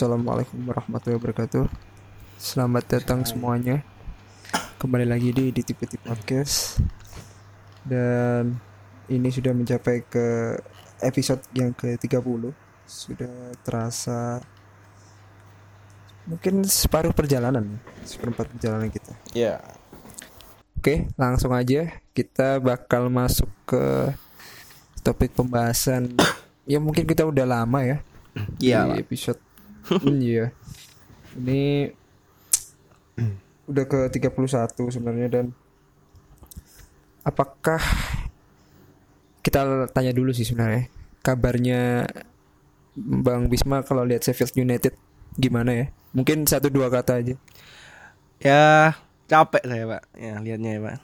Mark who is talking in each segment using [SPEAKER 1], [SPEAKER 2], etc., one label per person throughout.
[SPEAKER 1] Assalamualaikum warahmatullahi wabarakatuh. Selamat datang semuanya. Kembali lagi di di Tipe Podcast. Dan ini sudah mencapai ke episode yang ke-30. Sudah terasa mungkin separuh perjalanan, seperempat perjalanan kita.
[SPEAKER 2] Ya.
[SPEAKER 1] Oke, langsung aja kita bakal masuk ke topik pembahasan ya mungkin kita udah lama ya
[SPEAKER 2] Iya,
[SPEAKER 1] di episode iya ini udah ke 31 sebenarnya dan apakah kita tanya dulu sih sebenarnya kabarnya Bang Bisma kalau lihat Sheffield United gimana ya mungkin satu dua kata aja
[SPEAKER 2] Ya, capek saya, Pak. Ya, lihatnya ya, Pak.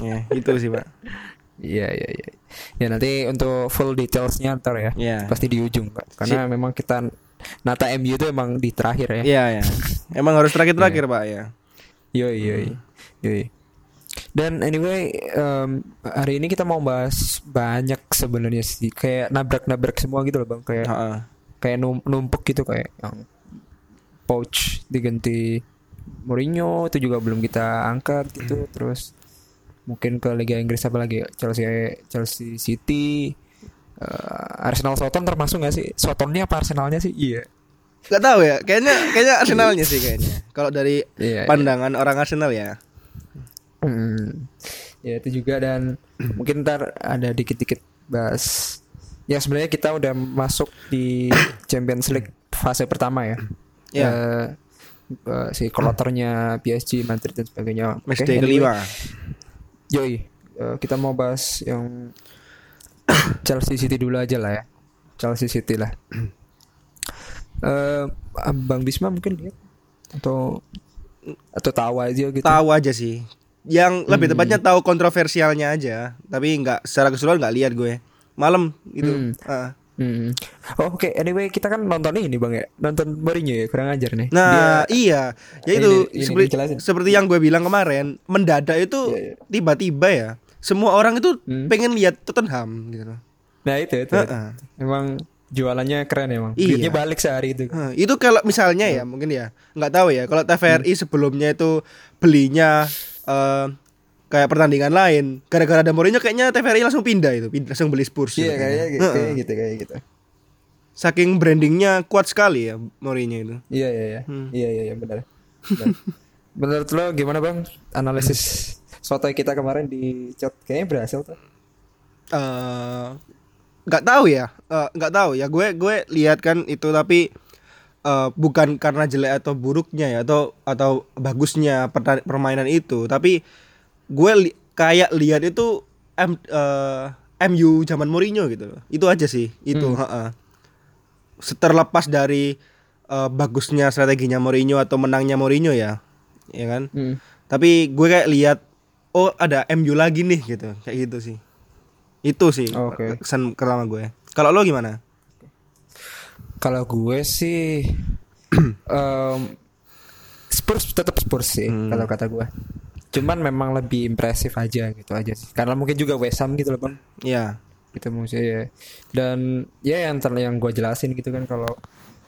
[SPEAKER 2] ya, itu sih, Pak.
[SPEAKER 1] Iya iya iya. Ya nanti untuk full detailsnya ntar ya.
[SPEAKER 2] Ya.
[SPEAKER 1] Pasti di ujung Pak. Karena memang kita nata MU itu emang di terakhir ya.
[SPEAKER 2] Iya, ya. Emang harus terakhir-terakhir, Pak, ya.
[SPEAKER 1] Yoi yoi. Yoi. Dan anyway em, hari ini kita mau bahas banyak sebenarnya sih kayak nabrak-nabrak semua gitu loh Bang kayak
[SPEAKER 2] Heeh.
[SPEAKER 1] kayak num- numpuk gitu kayak yang Pouch diganti Mourinho itu juga belum kita angkat gitu terus mungkin ke Liga Inggris apa lagi ya? Chelsea Chelsea City eh, Arsenal Soton termasuk gak sih Sotonnya apa Arsenalnya sih iya
[SPEAKER 2] Gak tahu ya, kayaknya kayaknya Arsenalnya sih kayaknya. Kalau dari
[SPEAKER 1] Iya, iya.
[SPEAKER 2] pandangan orang Arsenal ya.
[SPEAKER 1] Hmm. Ya itu juga dan mungkin ntar ada dikit-dikit bahas. Ya sebenarnya kita udah masuk di Champions League fase pertama ya.
[SPEAKER 2] Ya.
[SPEAKER 1] Eh, eh, si kloternya PSG, Madrid dan sebagainya.
[SPEAKER 2] Day
[SPEAKER 1] anyway,
[SPEAKER 2] kelima.
[SPEAKER 1] Yoi, eh, kita mau bahas yang Chelsea City dulu aja lah ya. Chelsea City lah. Eh, Bang Bisma mungkin lihat atau atau tahu aja gitu.
[SPEAKER 2] Tahu aja sih. Yang lebih
[SPEAKER 1] Hmm.
[SPEAKER 2] tepatnya tahu kontroversialnya aja, tapi nggak secara keseluruhan nggak lihat gue. Malam gitu.
[SPEAKER 1] Hmm.
[SPEAKER 2] Ah.
[SPEAKER 1] Hmm. Oh, Oke, anyway kita kan nonton ini bang ya, nonton Mourinho ya, kurang ajar nih.
[SPEAKER 2] Nah, iya. Ya itu
[SPEAKER 1] ini
[SPEAKER 2] seperti, seperti yang gue bilang kemarin, mendadak itu
[SPEAKER 1] Iya, iya.
[SPEAKER 2] tiba-tiba ya. Semua orang itu
[SPEAKER 1] Hmm.
[SPEAKER 2] pengen lihat Tottenham gitu. loh.
[SPEAKER 1] Nah itu itu,
[SPEAKER 2] Heeh.
[SPEAKER 1] emang jualannya keren emang.
[SPEAKER 2] Iya.
[SPEAKER 1] Duitnya balik sehari itu.
[SPEAKER 2] Heh, itu kalau misalnya ya mungkin ya nggak tahu ya kalau TVRI
[SPEAKER 1] Hmm.
[SPEAKER 2] sebelumnya itu belinya eh, kayak pertandingan lain gara-gara ada Mourinho kayaknya TVRI langsung pindah itu pindah, langsung beli Spurs
[SPEAKER 1] Iya
[SPEAKER 2] gitu
[SPEAKER 1] kayaknya,
[SPEAKER 2] kayaknya. Heeh.
[SPEAKER 1] kayak gitu kayak gitu.
[SPEAKER 2] saking brandingnya kuat sekali ya Mourinho itu
[SPEAKER 1] Iya iya iya,
[SPEAKER 2] Hmm.
[SPEAKER 1] iya iya iya benar. Benar. Menurut lo gimana bang analisis sotoy kita kemarin di chat kayaknya berhasil tuh.
[SPEAKER 2] eh nggak tahu ya eh, nggak tahu ya gue gue lihat kan itu tapi eh, bukan karena jelek atau buruknya ya atau atau bagusnya permainan itu tapi gue li- kayak lihat itu M, eh, MU zaman Mourinho gitu loh. itu aja sih itu
[SPEAKER 1] Hmm.
[SPEAKER 2] heeh. terlepas dari eh, bagusnya strateginya Mourinho atau menangnya Mourinho ya ya kan
[SPEAKER 1] Hmm.
[SPEAKER 2] tapi gue kayak lihat oh ada MU lagi nih gitu kayak gitu sih itu sih
[SPEAKER 1] Oke.
[SPEAKER 2] kesan pertama gue kalau lo gimana
[SPEAKER 1] Kalau gue sih em, Spurs tetap Spurs sih
[SPEAKER 2] Hmm.
[SPEAKER 1] kalau kata gue. Cuman memang lebih impresif aja gitu aja sih. Karena mungkin juga West Ham gitu loh bang.
[SPEAKER 2] ya
[SPEAKER 1] gitu maksudnya ya. dan ya yang ter yang gue jelasin gitu kan kalau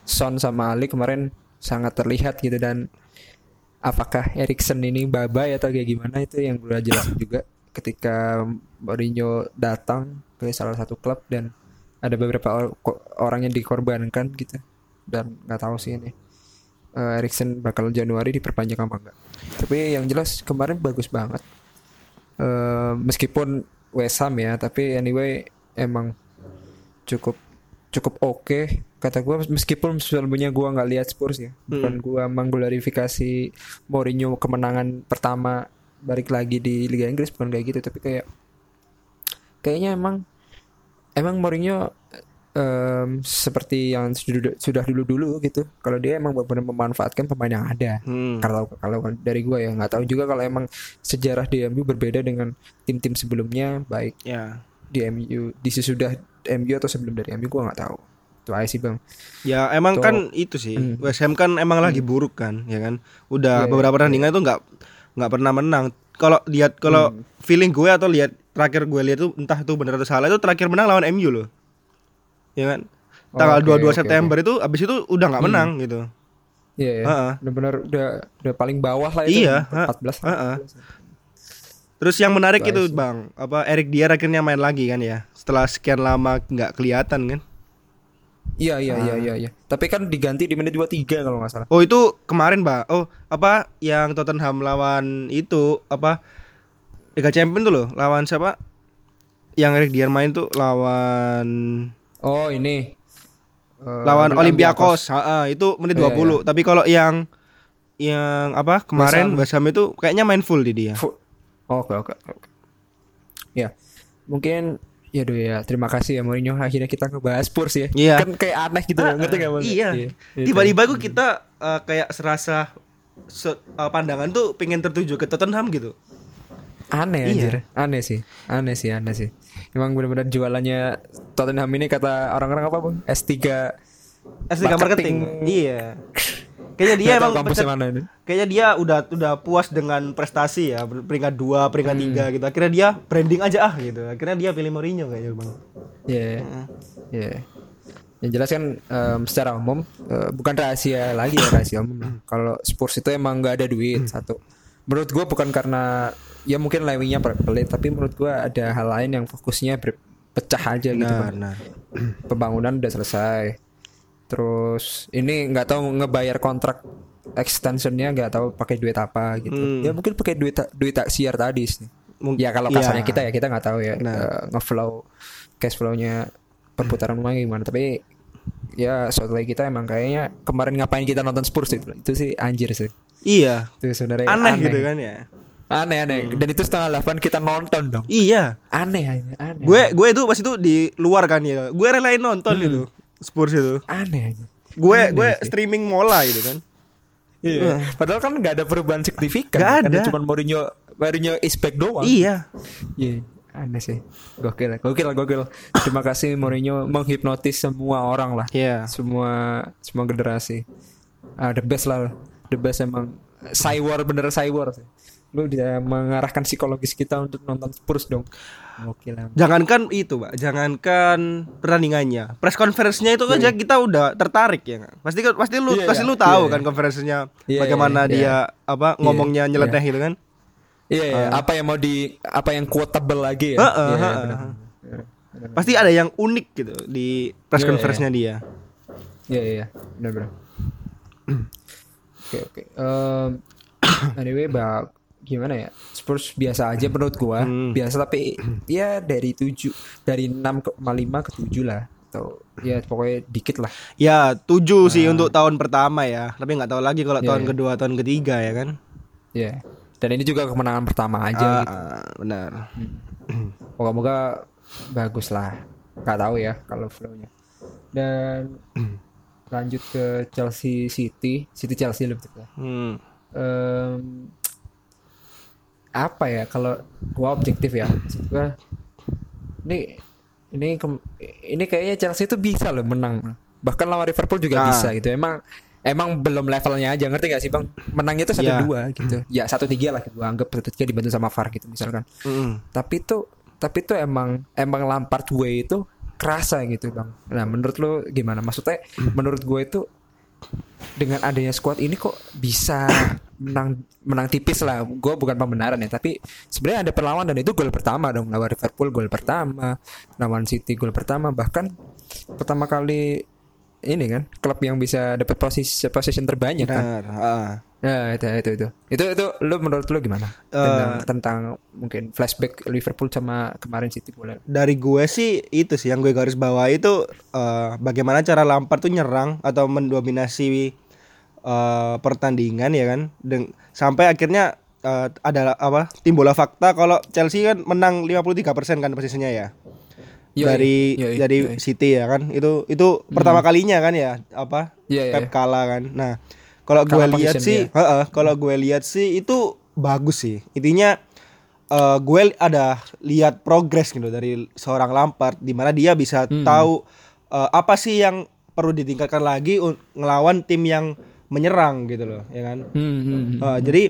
[SPEAKER 1] Son sama Ali kemarin sangat terlihat gitu dan apakah Erikson ini babai atau kayak gimana itu yang gue jelasin juga ketika Mourinho datang ke salah satu klub dan ada beberapa or- orang yang dikorbankan gitu. Dan nggak tahu sih ini eh, Erikson bakal Januari diperpanjang apa enggak tapi yang jelas kemarin bagus banget. Eh, meskipun West Ham ya tapi anyway emang cukup cukup oke kata gue meskipun sebelumnya gue nggak lihat Spurs ya. Bukan gue mengglorifikasi Mourinho kemenangan pertama balik lagi di Liga Inggris bukan kayak gitu tapi kayak kayaknya emang emang Mourinho em, seperti yang sudah dulu dulu gitu kalau dia emang benar-benar memanfaatkan pemain yang ada.
[SPEAKER 2] Hmm.
[SPEAKER 1] kalau kalau dari gue ya nggak tahu juga kalau emang sejarah di MU berbeda dengan tim-tim sebelumnya baik
[SPEAKER 2] ya.
[SPEAKER 1] di MU di sesudah MU atau sebelum dari MU gue nggak tahu itu aja sih bang
[SPEAKER 2] ya emang
[SPEAKER 1] Tuh.
[SPEAKER 2] kan itu sih
[SPEAKER 1] Hmm.
[SPEAKER 2] West Ham kan emang lagi buruk kan ya kan udah
[SPEAKER 1] Iya,
[SPEAKER 2] beberapa pertandingan itu nggak nggak pernah menang kalau lihat kalau
[SPEAKER 1] Hmm.
[SPEAKER 2] feeling gue atau lihat terakhir gue lihat tuh entah itu benar atau salah itu terakhir menang lawan MU loh ya kan tanggal
[SPEAKER 1] Oke,
[SPEAKER 2] 22
[SPEAKER 1] oke,
[SPEAKER 2] September itu abis itu udah nggak menang gitu.
[SPEAKER 1] Iya, ya.
[SPEAKER 2] Heeh.
[SPEAKER 1] benar-benar udah udah paling bawah lah itu.
[SPEAKER 2] Iya, ha-
[SPEAKER 1] 14.
[SPEAKER 2] Terus yang menarik
[SPEAKER 1] Itu
[SPEAKER 2] bang, apa Eric Dier akhirnya main lagi kan ya? Setelah sekian lama nggak kelihatan kan?
[SPEAKER 1] Iya, iya, iya, iya, iya. Tapi kan diganti di menit 23 kalau nggak salah.
[SPEAKER 2] Oh itu kemarin mbak. Oh apa yang Tottenham lawan itu apa Liga Champions tuh loh, lawan siapa? Yang Eric Dier main tuh lawan
[SPEAKER 1] Oh, ini. Eh,
[SPEAKER 2] lawan Olympiakos. Heeh, itu menit
[SPEAKER 1] Iya,
[SPEAKER 2] 20. Tapi kalau yang yang apa kemarin Basam itu kayaknya main full di dia.
[SPEAKER 1] Fu- Oke, oke, oke. Ya. Mungkin ya doh ya. Terima kasih ya Mourinho akhirnya kita ngebahas Spurs ya.
[SPEAKER 2] Iya.
[SPEAKER 1] Kan kayak aneh gitu loh, ngerti gak Bang?
[SPEAKER 2] Iya.
[SPEAKER 1] Iya,
[SPEAKER 2] Tiba-tiba gue kita eh, kayak serasa se- eh, pandangan tuh pengen tertuju ke Tottenham gitu.
[SPEAKER 1] Aneh
[SPEAKER 2] Iya.
[SPEAKER 1] anjir. Aneh sih. Aneh sih, aneh sih. Emang benar-benar jualannya Tottenham ini kata orang-orang apa, Bang? S3
[SPEAKER 2] S3 marketing.
[SPEAKER 1] Marketing.
[SPEAKER 2] Iya. Kayaknya dia emang
[SPEAKER 1] kampusnya mana ini.
[SPEAKER 2] Kayaknya dia udah udah puas dengan prestasi ya, peringkat 2, peringkat
[SPEAKER 1] Hmm.
[SPEAKER 2] 3 gitu. Akhirnya dia branding aja ah gitu. Akhirnya dia pilih Mourinho kayaknya, Bang.
[SPEAKER 1] Iya. Iya. Yang jelas kan em, secara umum eh, bukan rahasia lagi ya rahasia umum lah. Kalau Spurs itu emang nggak ada duit satu. Menurut gua bukan karena ya mungkin Lewinya pelit tapi menurut gua ada hal lain yang fokusnya pecah aja gitu.
[SPEAKER 2] Nah, nah.
[SPEAKER 1] Pembangunan udah selesai. Terus ini nggak tahu ngebayar kontrak extensionnya nggak tahu pakai duit apa gitu.
[SPEAKER 2] Hmm.
[SPEAKER 1] Ya mungkin pakai duit duit taksiar tadi sih.
[SPEAKER 2] Mung-
[SPEAKER 1] Ya kalau
[SPEAKER 2] iya.
[SPEAKER 1] kasarnya kita ya kita nggak tahu ya
[SPEAKER 2] Nah.
[SPEAKER 1] eh, ngeflow cash flow-nya perputaran uangnya gimana tapi ya soalnya kita emang kayaknya kemarin ngapain kita nonton Spurs itu itu sih anjir sih
[SPEAKER 2] Iya.
[SPEAKER 1] itu sebenarnya
[SPEAKER 2] Aneh, gitu kan ya.
[SPEAKER 1] aneh aneh dan itu setengah delapan kita nonton dong
[SPEAKER 2] Iya.
[SPEAKER 1] aneh aneh aneh
[SPEAKER 2] Gue gue itu pas itu di luar kan ya. Gue relain nonton
[SPEAKER 1] Hmm.
[SPEAKER 2] itu Spurs itu.
[SPEAKER 1] aneh aja
[SPEAKER 2] Gue gue streaming mola gitu kan.
[SPEAKER 1] Iya. Padahal kan nggak ada perubahan signifikan.
[SPEAKER 2] Nggak
[SPEAKER 1] Kan
[SPEAKER 2] ada.
[SPEAKER 1] Cuma Mourinho, Mourinho is back doang.
[SPEAKER 2] Iya.
[SPEAKER 1] Iya. Aneh sih. Gokil, gokil, gokil. Terima kasih Mourinho menghipnotis semua orang lah.
[SPEAKER 2] Iya.
[SPEAKER 1] Semua semua generasi. Ah, the best lah. The best emang. Cywar bener cywar sih. Lu dia mengarahkan psikologis kita untuk nonton Spurs dong. Gokil lah.
[SPEAKER 2] Jangankan itu, Pak. Jangankan pertandingannya. Press conference-nya itu aja kita udah tertarik ya nggak? Pasti kan pasti lu
[SPEAKER 1] Iya,
[SPEAKER 2] pasti
[SPEAKER 1] iya.
[SPEAKER 2] lu tahu
[SPEAKER 1] Iya,
[SPEAKER 2] kan
[SPEAKER 1] iya.
[SPEAKER 2] conference-nya
[SPEAKER 1] Iya,
[SPEAKER 2] bagaimana
[SPEAKER 1] iya,
[SPEAKER 2] dia
[SPEAKER 1] iya.
[SPEAKER 2] apa ngomongnya
[SPEAKER 1] Iya,
[SPEAKER 2] nyeleneh
[SPEAKER 1] iya.
[SPEAKER 2] gitu kan.
[SPEAKER 1] Iya, iya. apa yang mau di apa yang quotable lagi ya?
[SPEAKER 2] Ah. Heeh,
[SPEAKER 1] Iya, iya,
[SPEAKER 2] heeh.
[SPEAKER 1] benar. Benar, benar.
[SPEAKER 2] Pasti ada yang unik gitu di press
[SPEAKER 1] Iya,
[SPEAKER 2] conference-nya dia.
[SPEAKER 1] Iya iya benar benar. Oke oke. Anyway, bak gimana ya? Spurs biasa aja menurut gua.
[SPEAKER 2] Hmm.
[SPEAKER 1] Biasa tapi ya dari 7 dari 6,5 ke 7 lah atau ya pokoknya dikit lah.
[SPEAKER 2] Ya, tujuh sih untuk tahun pertama ya. Tapi nggak tahu lagi kalau
[SPEAKER 1] Iya,
[SPEAKER 2] tahun
[SPEAKER 1] iya.
[SPEAKER 2] kedua, tahun ketiga ya kan.
[SPEAKER 1] Ya. Dan ini juga kemenangan pertama aja
[SPEAKER 2] Ah,
[SPEAKER 1] gitu.
[SPEAKER 2] benar.
[SPEAKER 1] Moga-moga bagus lah. Gak tahu ya kalau flow-nya. Dan lanjut ke Chelsea City, City Chelsea lebih tepat.
[SPEAKER 2] Hmm.
[SPEAKER 1] Em, apa ya kalau gua objektif ya maksud gua ini ini ini kayaknya Chelsea itu bisa loh menang. Bahkan lawan Liverpool juga
[SPEAKER 2] Ah.
[SPEAKER 1] bisa gitu. Emang emang belum levelnya aja ngerti gak sih bang? Menangnya itu satu
[SPEAKER 2] Ya.
[SPEAKER 1] dua gitu. Ya satu tiga lah gua anggap satu tiga dibantu sama VAR gitu misalkan.
[SPEAKER 2] Mm.
[SPEAKER 1] tapi tuh tapi tuh emang emang Lampard way itu kerasa gitu bang. Nah menurut lo gimana? Maksudnya menurut gue itu dengan adanya squad ini kok bisa menang menang tipis lah. Gue bukan pembenaran ya tapi sebenarnya ada perlawanan dan itu gol pertama dong. Lawan Liverpool gol pertama lawan City gol pertama bahkan pertama kali ini kan klub yang bisa dapat posisi position terbanyak kan.
[SPEAKER 2] Benar. ah.
[SPEAKER 1] Ya itu itu itu. Itu itu lu menurut lu gimana? Tentang tentang mungkin flashback Liverpool sama kemarin City boleh
[SPEAKER 2] Dari gue sih itu sih yang gue garis bawah itu eh, bagaimana cara Lampard tuh nyerang atau mendominasi eh, pertandingan ya kan. Deng sampai akhirnya eh, ada apa? Timbullah fakta kalau Chelsea kan menang 53% kan posisinya ya.
[SPEAKER 1] Yoi,
[SPEAKER 2] dari
[SPEAKER 1] yoi,
[SPEAKER 2] dari
[SPEAKER 1] yoi.
[SPEAKER 2] City ya kan. Itu itu pertama kalinya kan ya apa?
[SPEAKER 1] Iya, iya,
[SPEAKER 2] Pep
[SPEAKER 1] iya.
[SPEAKER 2] kalah kan. Nah, kalau gue lihat sih,
[SPEAKER 1] dia.
[SPEAKER 2] heeh, kalau gue lihat sih itu bagus sih. Intinya eh, gue ada lihat progres gitu dari seorang Lampard di mana dia bisa
[SPEAKER 1] Hmm.
[SPEAKER 2] tahu eh, apa sih yang perlu ditingkatkan lagi ngelawan tim yang menyerang gitu loh, ya kan?
[SPEAKER 1] Hmm, hmm, hmm.
[SPEAKER 2] Eh, jadi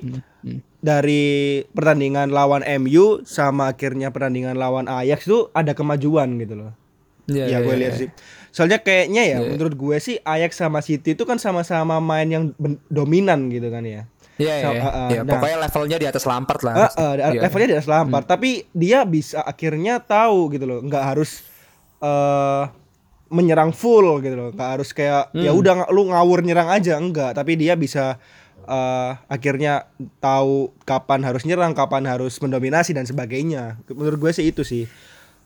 [SPEAKER 2] dari pertandingan lawan MU sama akhirnya pertandingan lawan Ajax itu ada kemajuan gitu loh.
[SPEAKER 1] Iya,
[SPEAKER 2] ya
[SPEAKER 1] iya,
[SPEAKER 2] gue
[SPEAKER 1] iya,
[SPEAKER 2] lihat
[SPEAKER 1] iya.
[SPEAKER 2] sih. Soalnya kayaknya ya
[SPEAKER 1] Iya.
[SPEAKER 2] menurut gue sih Ajax sama City itu kan sama-sama main yang dominan gitu kan ya.
[SPEAKER 1] Iya,
[SPEAKER 2] So,
[SPEAKER 1] iya,
[SPEAKER 2] uh, uh,
[SPEAKER 1] iya.
[SPEAKER 2] nah.
[SPEAKER 1] Pokoknya levelnya di atas Lampard lah. Harusnya.
[SPEAKER 2] eh,
[SPEAKER 1] Iya.
[SPEAKER 2] levelnya di atas Lampard, tapi dia bisa akhirnya tahu gitu loh, nggak harus eh menyerang full gitu loh, nggak harus kayak ya
[SPEAKER 1] Hmm.
[SPEAKER 2] udah nga- lu ngawur nyerang aja enggak, tapi dia bisa eh akhirnya tahu kapan harus nyerang, kapan harus mendominasi dan sebagainya. Menurut gue sih itu sih.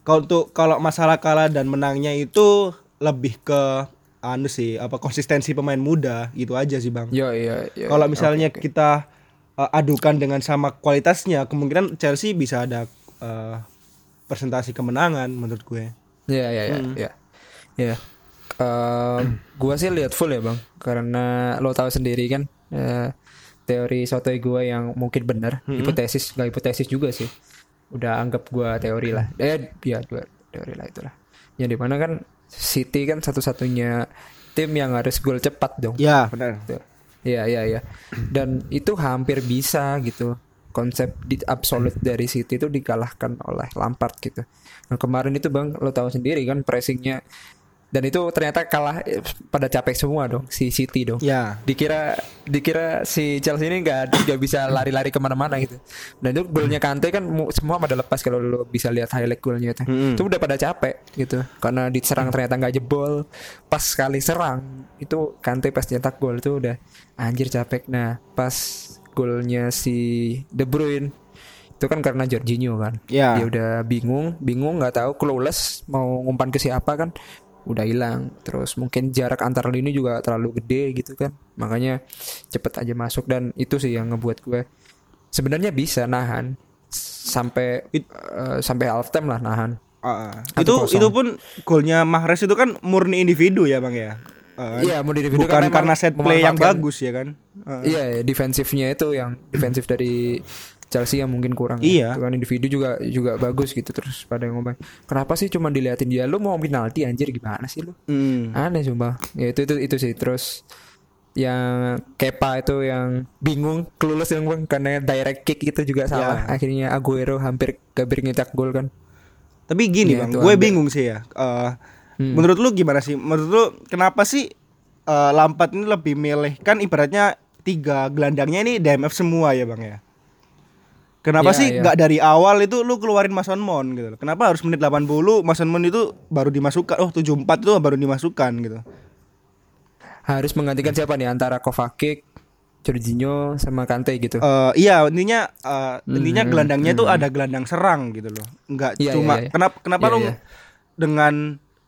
[SPEAKER 2] Kalau untuk kalau masalah kalah dan menangnya itu lebih ke anu sih apa konsistensi pemain muda gitu aja sih bang.
[SPEAKER 1] Yo, iya, iya.
[SPEAKER 2] Kalau misalnya
[SPEAKER 1] Oke, oke.
[SPEAKER 2] kita uh, adukan dengan sama kualitasnya, kemungkinan Chelsea bisa ada uh, presentasi kemenangan menurut gue.
[SPEAKER 1] Iya, iya, iya,
[SPEAKER 2] Hmm.
[SPEAKER 1] Iya. Iya. Ehm, gua sih lihat full ya, Bang. Karena lo tahu sendiri kan eh, teori sotoy gua yang mungkin benar,
[SPEAKER 2] Hmm.
[SPEAKER 1] hipotesis, gak hipotesis juga sih. Udah anggap gua teori lah. Eh, ya dua teori lah itulah. Yang di mana kan City kan satu-satunya tim yang harus gol cepat dong.
[SPEAKER 2] Ya, benar.
[SPEAKER 1] Gitu. Iya iya iya. Dan itu hampir bisa gitu. Konsep di absolute dari City itu dikalahkan oleh Lampard gitu. Nah, kemarin itu Bang lo tahu sendiri kan pressingnya dan itu ternyata kalah eh, pada capek semua dong si City dong.
[SPEAKER 2] Ya.
[SPEAKER 1] Dikira dikira si Chelsea ini nggak nggak bisa lari-lari ke mana-mana gitu. Dan itu golnya Kante kan mu- semua pada lepas kalau lo bisa lihat highlight golnya itu.
[SPEAKER 2] Mm-mm.
[SPEAKER 1] Itu udah pada capek gitu. Karena diserang ternyata nggak jebol. Pas sekali serang itu Kante pas nyetak gol itu udah anjir capek. Nah pas golnya si De Bruyne itu kan karena Jorginho kan.
[SPEAKER 2] Ya.
[SPEAKER 1] Dia udah bingung, bingung nggak tahu clueless mau ngumpan ke siapa kan udah hilang terus mungkin jarak antar lini juga terlalu gede gitu kan makanya cepet aja masuk dan itu sih yang ngebuat gue sebenarnya bisa nahan sampai
[SPEAKER 2] It-
[SPEAKER 1] eh, sampai half time lah nahan
[SPEAKER 2] Ah,
[SPEAKER 1] Satu
[SPEAKER 2] itu
[SPEAKER 1] kosong.
[SPEAKER 2] itu pun golnya Mahrez itu kan murni individu ya, Bang ya. Ah,
[SPEAKER 1] Iya, mau individu
[SPEAKER 2] bukan
[SPEAKER 1] kan
[SPEAKER 2] karena set play yang bagus ya kan. Ah.
[SPEAKER 1] Iya, defensifnya itu yang defensif dari Chelsea yang mungkin kurang.
[SPEAKER 2] Iya.
[SPEAKER 1] Itu kan individu juga juga bagus gitu terus pada ngomong. Kenapa sih cuma diliatin dia lu mau penalti anjir gimana sih lu?
[SPEAKER 2] Hmm.
[SPEAKER 1] Aneh sumpah. Ya itu itu itu sih terus yang Kepa itu yang bingung clueless yang bang karena direct kick itu juga salah.
[SPEAKER 2] Ya.
[SPEAKER 1] Akhirnya Aguero hampir hampir nyetak gol kan.
[SPEAKER 2] Tapi gini
[SPEAKER 1] Iya,
[SPEAKER 2] bang, gue bingung sih ya. Eh,
[SPEAKER 1] Hmm.
[SPEAKER 2] Menurut lu gimana sih? Menurut lu kenapa sih eh, Lampard ini lebih milih kan ibaratnya tiga gelandangnya ini DMF semua ya bang ya? Kenapa
[SPEAKER 1] Iya,
[SPEAKER 2] sih
[SPEAKER 1] iya.
[SPEAKER 2] nggak dari awal itu lu keluarin Mason Mount gitu? loh? Kenapa harus menit 80 Mason Mount itu baru dimasukkan? Oh 74 itu baru dimasukkan gitu.
[SPEAKER 1] Harus menggantikan siapa nih antara Kovacic, Jorginho sama Kante gitu.
[SPEAKER 2] Eh, iya intinya eh, intinya
[SPEAKER 1] Hmm,
[SPEAKER 2] gelandangnya itu
[SPEAKER 1] hmm.
[SPEAKER 2] ada gelandang serang gitu loh. Enggak
[SPEAKER 1] Iya,
[SPEAKER 2] cuma
[SPEAKER 1] iya, iya.
[SPEAKER 2] kenapa kenapa
[SPEAKER 1] Iya,
[SPEAKER 2] lu
[SPEAKER 1] iya.
[SPEAKER 2] dengan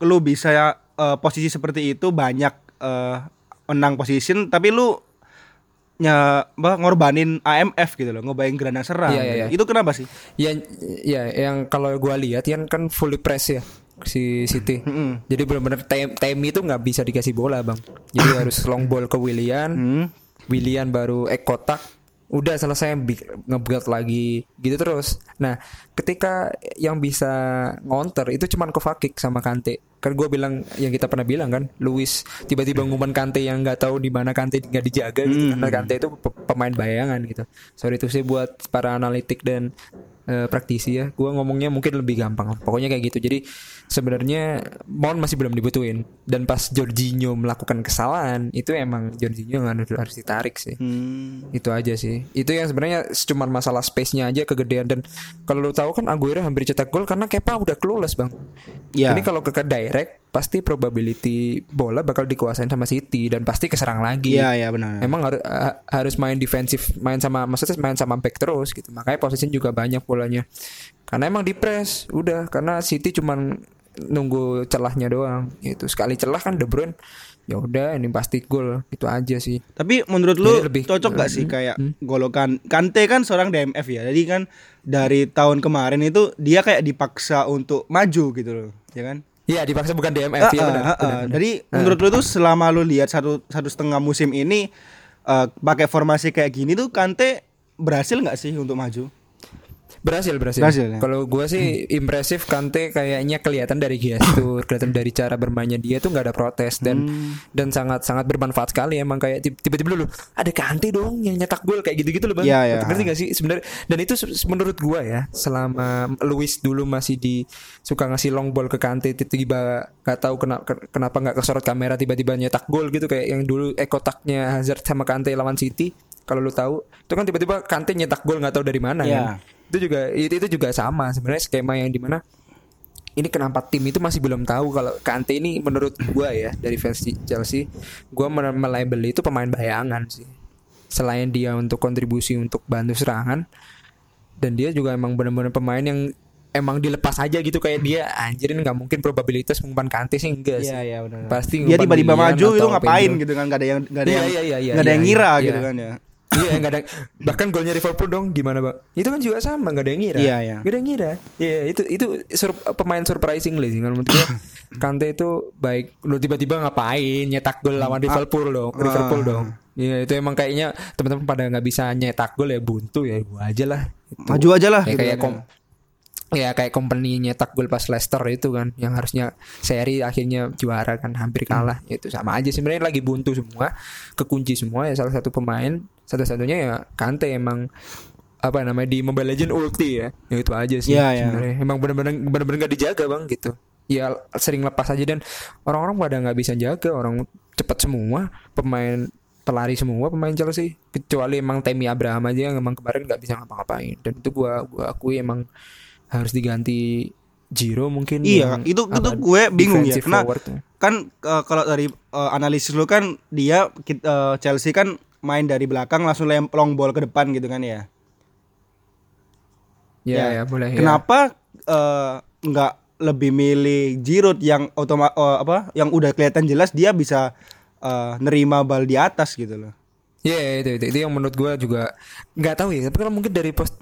[SPEAKER 2] lu bisa eh, posisi seperti itu banyak eh, menang position tapi lu nya apa, ngorbanin AMF gitu loh, ngobain gelandang serang.
[SPEAKER 1] Iya, iya,
[SPEAKER 2] gitu.
[SPEAKER 1] iya.
[SPEAKER 2] Itu kenapa sih?
[SPEAKER 1] Ya, ya yang kalau gua lihat kan kan fully press ya si City.
[SPEAKER 2] Mm-mm.
[SPEAKER 1] Jadi benar-benar tem Temi itu nggak bisa dikasih bola bang. Jadi harus long ball ke Willian,
[SPEAKER 2] Hmm.
[SPEAKER 1] Willian baru ek kotak, udah selesai ngebuat lagi gitu terus. Nah ketika yang bisa ngonter itu cuman Kovacic sama Kante. Kan gue bilang yang kita pernah bilang kan, Luis tiba-tiba ngumpan Kante yang nggak tahu di mana Kante nggak dijaga gitu. Karena Kante itu pe- pemain bayangan gitu. Sorry tuh sih buat para analitik dan eh, praktisi ya. Gua ngomongnya mungkin lebih gampang. Pokoknya kayak gitu. Jadi sebenarnya Mount masih belum dibutuhin dan pas Jorginho melakukan kesalahan itu emang Jorginho yang harus harus ditarik sih.
[SPEAKER 2] Hmm.
[SPEAKER 1] Itu aja sih. Itu yang sebenarnya cuma masalah space-nya aja kegedean dan kalau lu tahu kan Aguero hampir cetak gol karena Kepa udah clueless, Bang.
[SPEAKER 2] Ya.
[SPEAKER 1] Ini kalau ke ke direct pasti probability bola bakal dikuasain sama City dan pasti keserang lagi.
[SPEAKER 2] Iya, iya benar.
[SPEAKER 1] Emang harus harus main defensif, main sama maksudnya main sama back terus gitu. Makanya posisi juga banyak bolanya. Karena emang di press, udah karena City cuman nunggu celahnya doang gitu. Sekali celah kan De Bruyne ya udah ini pasti gol itu aja sih.
[SPEAKER 2] Tapi menurut lu
[SPEAKER 1] Jadi lebih-
[SPEAKER 2] cocok gak sih
[SPEAKER 1] Hmm,
[SPEAKER 2] kayak
[SPEAKER 1] hmm.
[SPEAKER 2] golokan Kante kan seorang DMF ya. Jadi kan dari tahun kemarin itu dia kayak dipaksa untuk maju gitu loh, ya kan?
[SPEAKER 1] Iya dipaksa bukan DMF
[SPEAKER 2] Ah,
[SPEAKER 1] ya benar. benar, benar.
[SPEAKER 2] Jadi menurut lu tuh selama lu lihat satu satu setengah musim ini eh, pakai formasi kayak gini tuh Kante berhasil nggak sih untuk maju?
[SPEAKER 1] Berhasil, berhasil.
[SPEAKER 2] Berhasil, ya?
[SPEAKER 1] Kalau gua sih impresif Kante kayaknya kelihatan dari gestur, kelihatan dari cara bermainnya dia tuh nggak ada protes dan
[SPEAKER 2] Hmm.
[SPEAKER 1] dan sangat sangat bermanfaat sekali emang kayak tib- tiba-tiba dulu ada Kante dong yang nyetak gol kayak gitu-gitu loh bang.
[SPEAKER 2] Iya, iya.
[SPEAKER 1] Ngerti gak sih sebenarnya? Dan itu menurut gua ya selama Luis dulu masih di suka ngasih long ball ke Kante tiba-tiba nggak tahu kenapa kenapa nggak kesorot kamera tiba-tiba nyetak gol gitu kayak yang dulu eh kotaknya Hazard sama Kante lawan City kalau lu tahu itu kan tiba-tiba Kante nyetak gol nggak tahu dari mana
[SPEAKER 2] Iya.
[SPEAKER 1] kan itu juga itu, itu juga sama sebenarnya skema yang di mana ini kenapa tim itu masih belum tahu kalau Kante ini menurut gua ya dari versi Chelsea gua mel- melabel itu pemain bayangan sih selain dia untuk kontribusi untuk bantu serangan dan dia juga emang benar-benar pemain yang emang dilepas aja gitu kayak dia anjir ini nggak mungkin probabilitas mengumpan Kante sih enggak sih
[SPEAKER 2] Iya iya benar.
[SPEAKER 1] pasti
[SPEAKER 2] Dia tiba-tiba maju itu ngapain gitu kan gak ada yang gak ada
[SPEAKER 1] Iya,
[SPEAKER 2] yang
[SPEAKER 1] iya, iya, iya,
[SPEAKER 2] nggak ada yang
[SPEAKER 1] iya,
[SPEAKER 2] ngira
[SPEAKER 1] iya.
[SPEAKER 2] gitu kan ya.
[SPEAKER 1] Iya nggak ada bahkan golnya Liverpool dong gimana bang itu kan juga sama nggak ada yang ngira.
[SPEAKER 2] Iya, iya.
[SPEAKER 1] nggak ada yang ngira. Iya itu itu sur- pemain surprising sih kalau menurut gue Kante itu baik. Lu tiba-tiba ngapain nyetak gol lawan Liverpool dong? Liverpool dong. Iya itu emang kayaknya teman-teman pada nggak bisa nyetak gol ya buntu ya gua aja lah. Itu.
[SPEAKER 2] Maju aja lah.
[SPEAKER 1] Ya
[SPEAKER 2] gitu
[SPEAKER 1] kayak kom ya kayak company nyetak gol pas Leicester itu kan yang harusnya seri akhirnya juara kan hampir kalah. Itu sama aja sebenarnya lagi buntu semua kekunci semua ya salah satu pemain satu-satunya ya Kante emang apa namanya di Mobile Legend ulti ya ya itu aja sih
[SPEAKER 2] Iya, iya.
[SPEAKER 1] sebenarnya emang benar-benar benar-benar nggak dijaga bang gitu ya sering lepas aja dan orang-orang pada nggak bisa jaga orang cepat semua pemain pelari semua pemain Chelsea kecuali emang Temi Abraham aja yang emang kemarin nggak bisa ngapa-ngapain dan itu gua gua akui emang harus diganti Giro mungkin
[SPEAKER 2] Iya,
[SPEAKER 1] yang
[SPEAKER 2] itu itu gue bingung ya. Karena
[SPEAKER 1] forward.
[SPEAKER 2] kan eh, kalau dari eh, analisis lu kan dia eh, Chelsea kan main dari belakang langsung lem long ball ke depan gitu kan ya.
[SPEAKER 1] ya
[SPEAKER 2] ya.
[SPEAKER 1] ya boleh ya.
[SPEAKER 2] Kenapa eh, nggak lebih milih Giroud yang otoma eh, apa yang udah kelihatan jelas dia bisa eh, nerima bal di atas gitu loh.
[SPEAKER 1] Iya yeah, itu, itu itu yang menurut gua juga nggak tahu ya tapi kalau mungkin dari post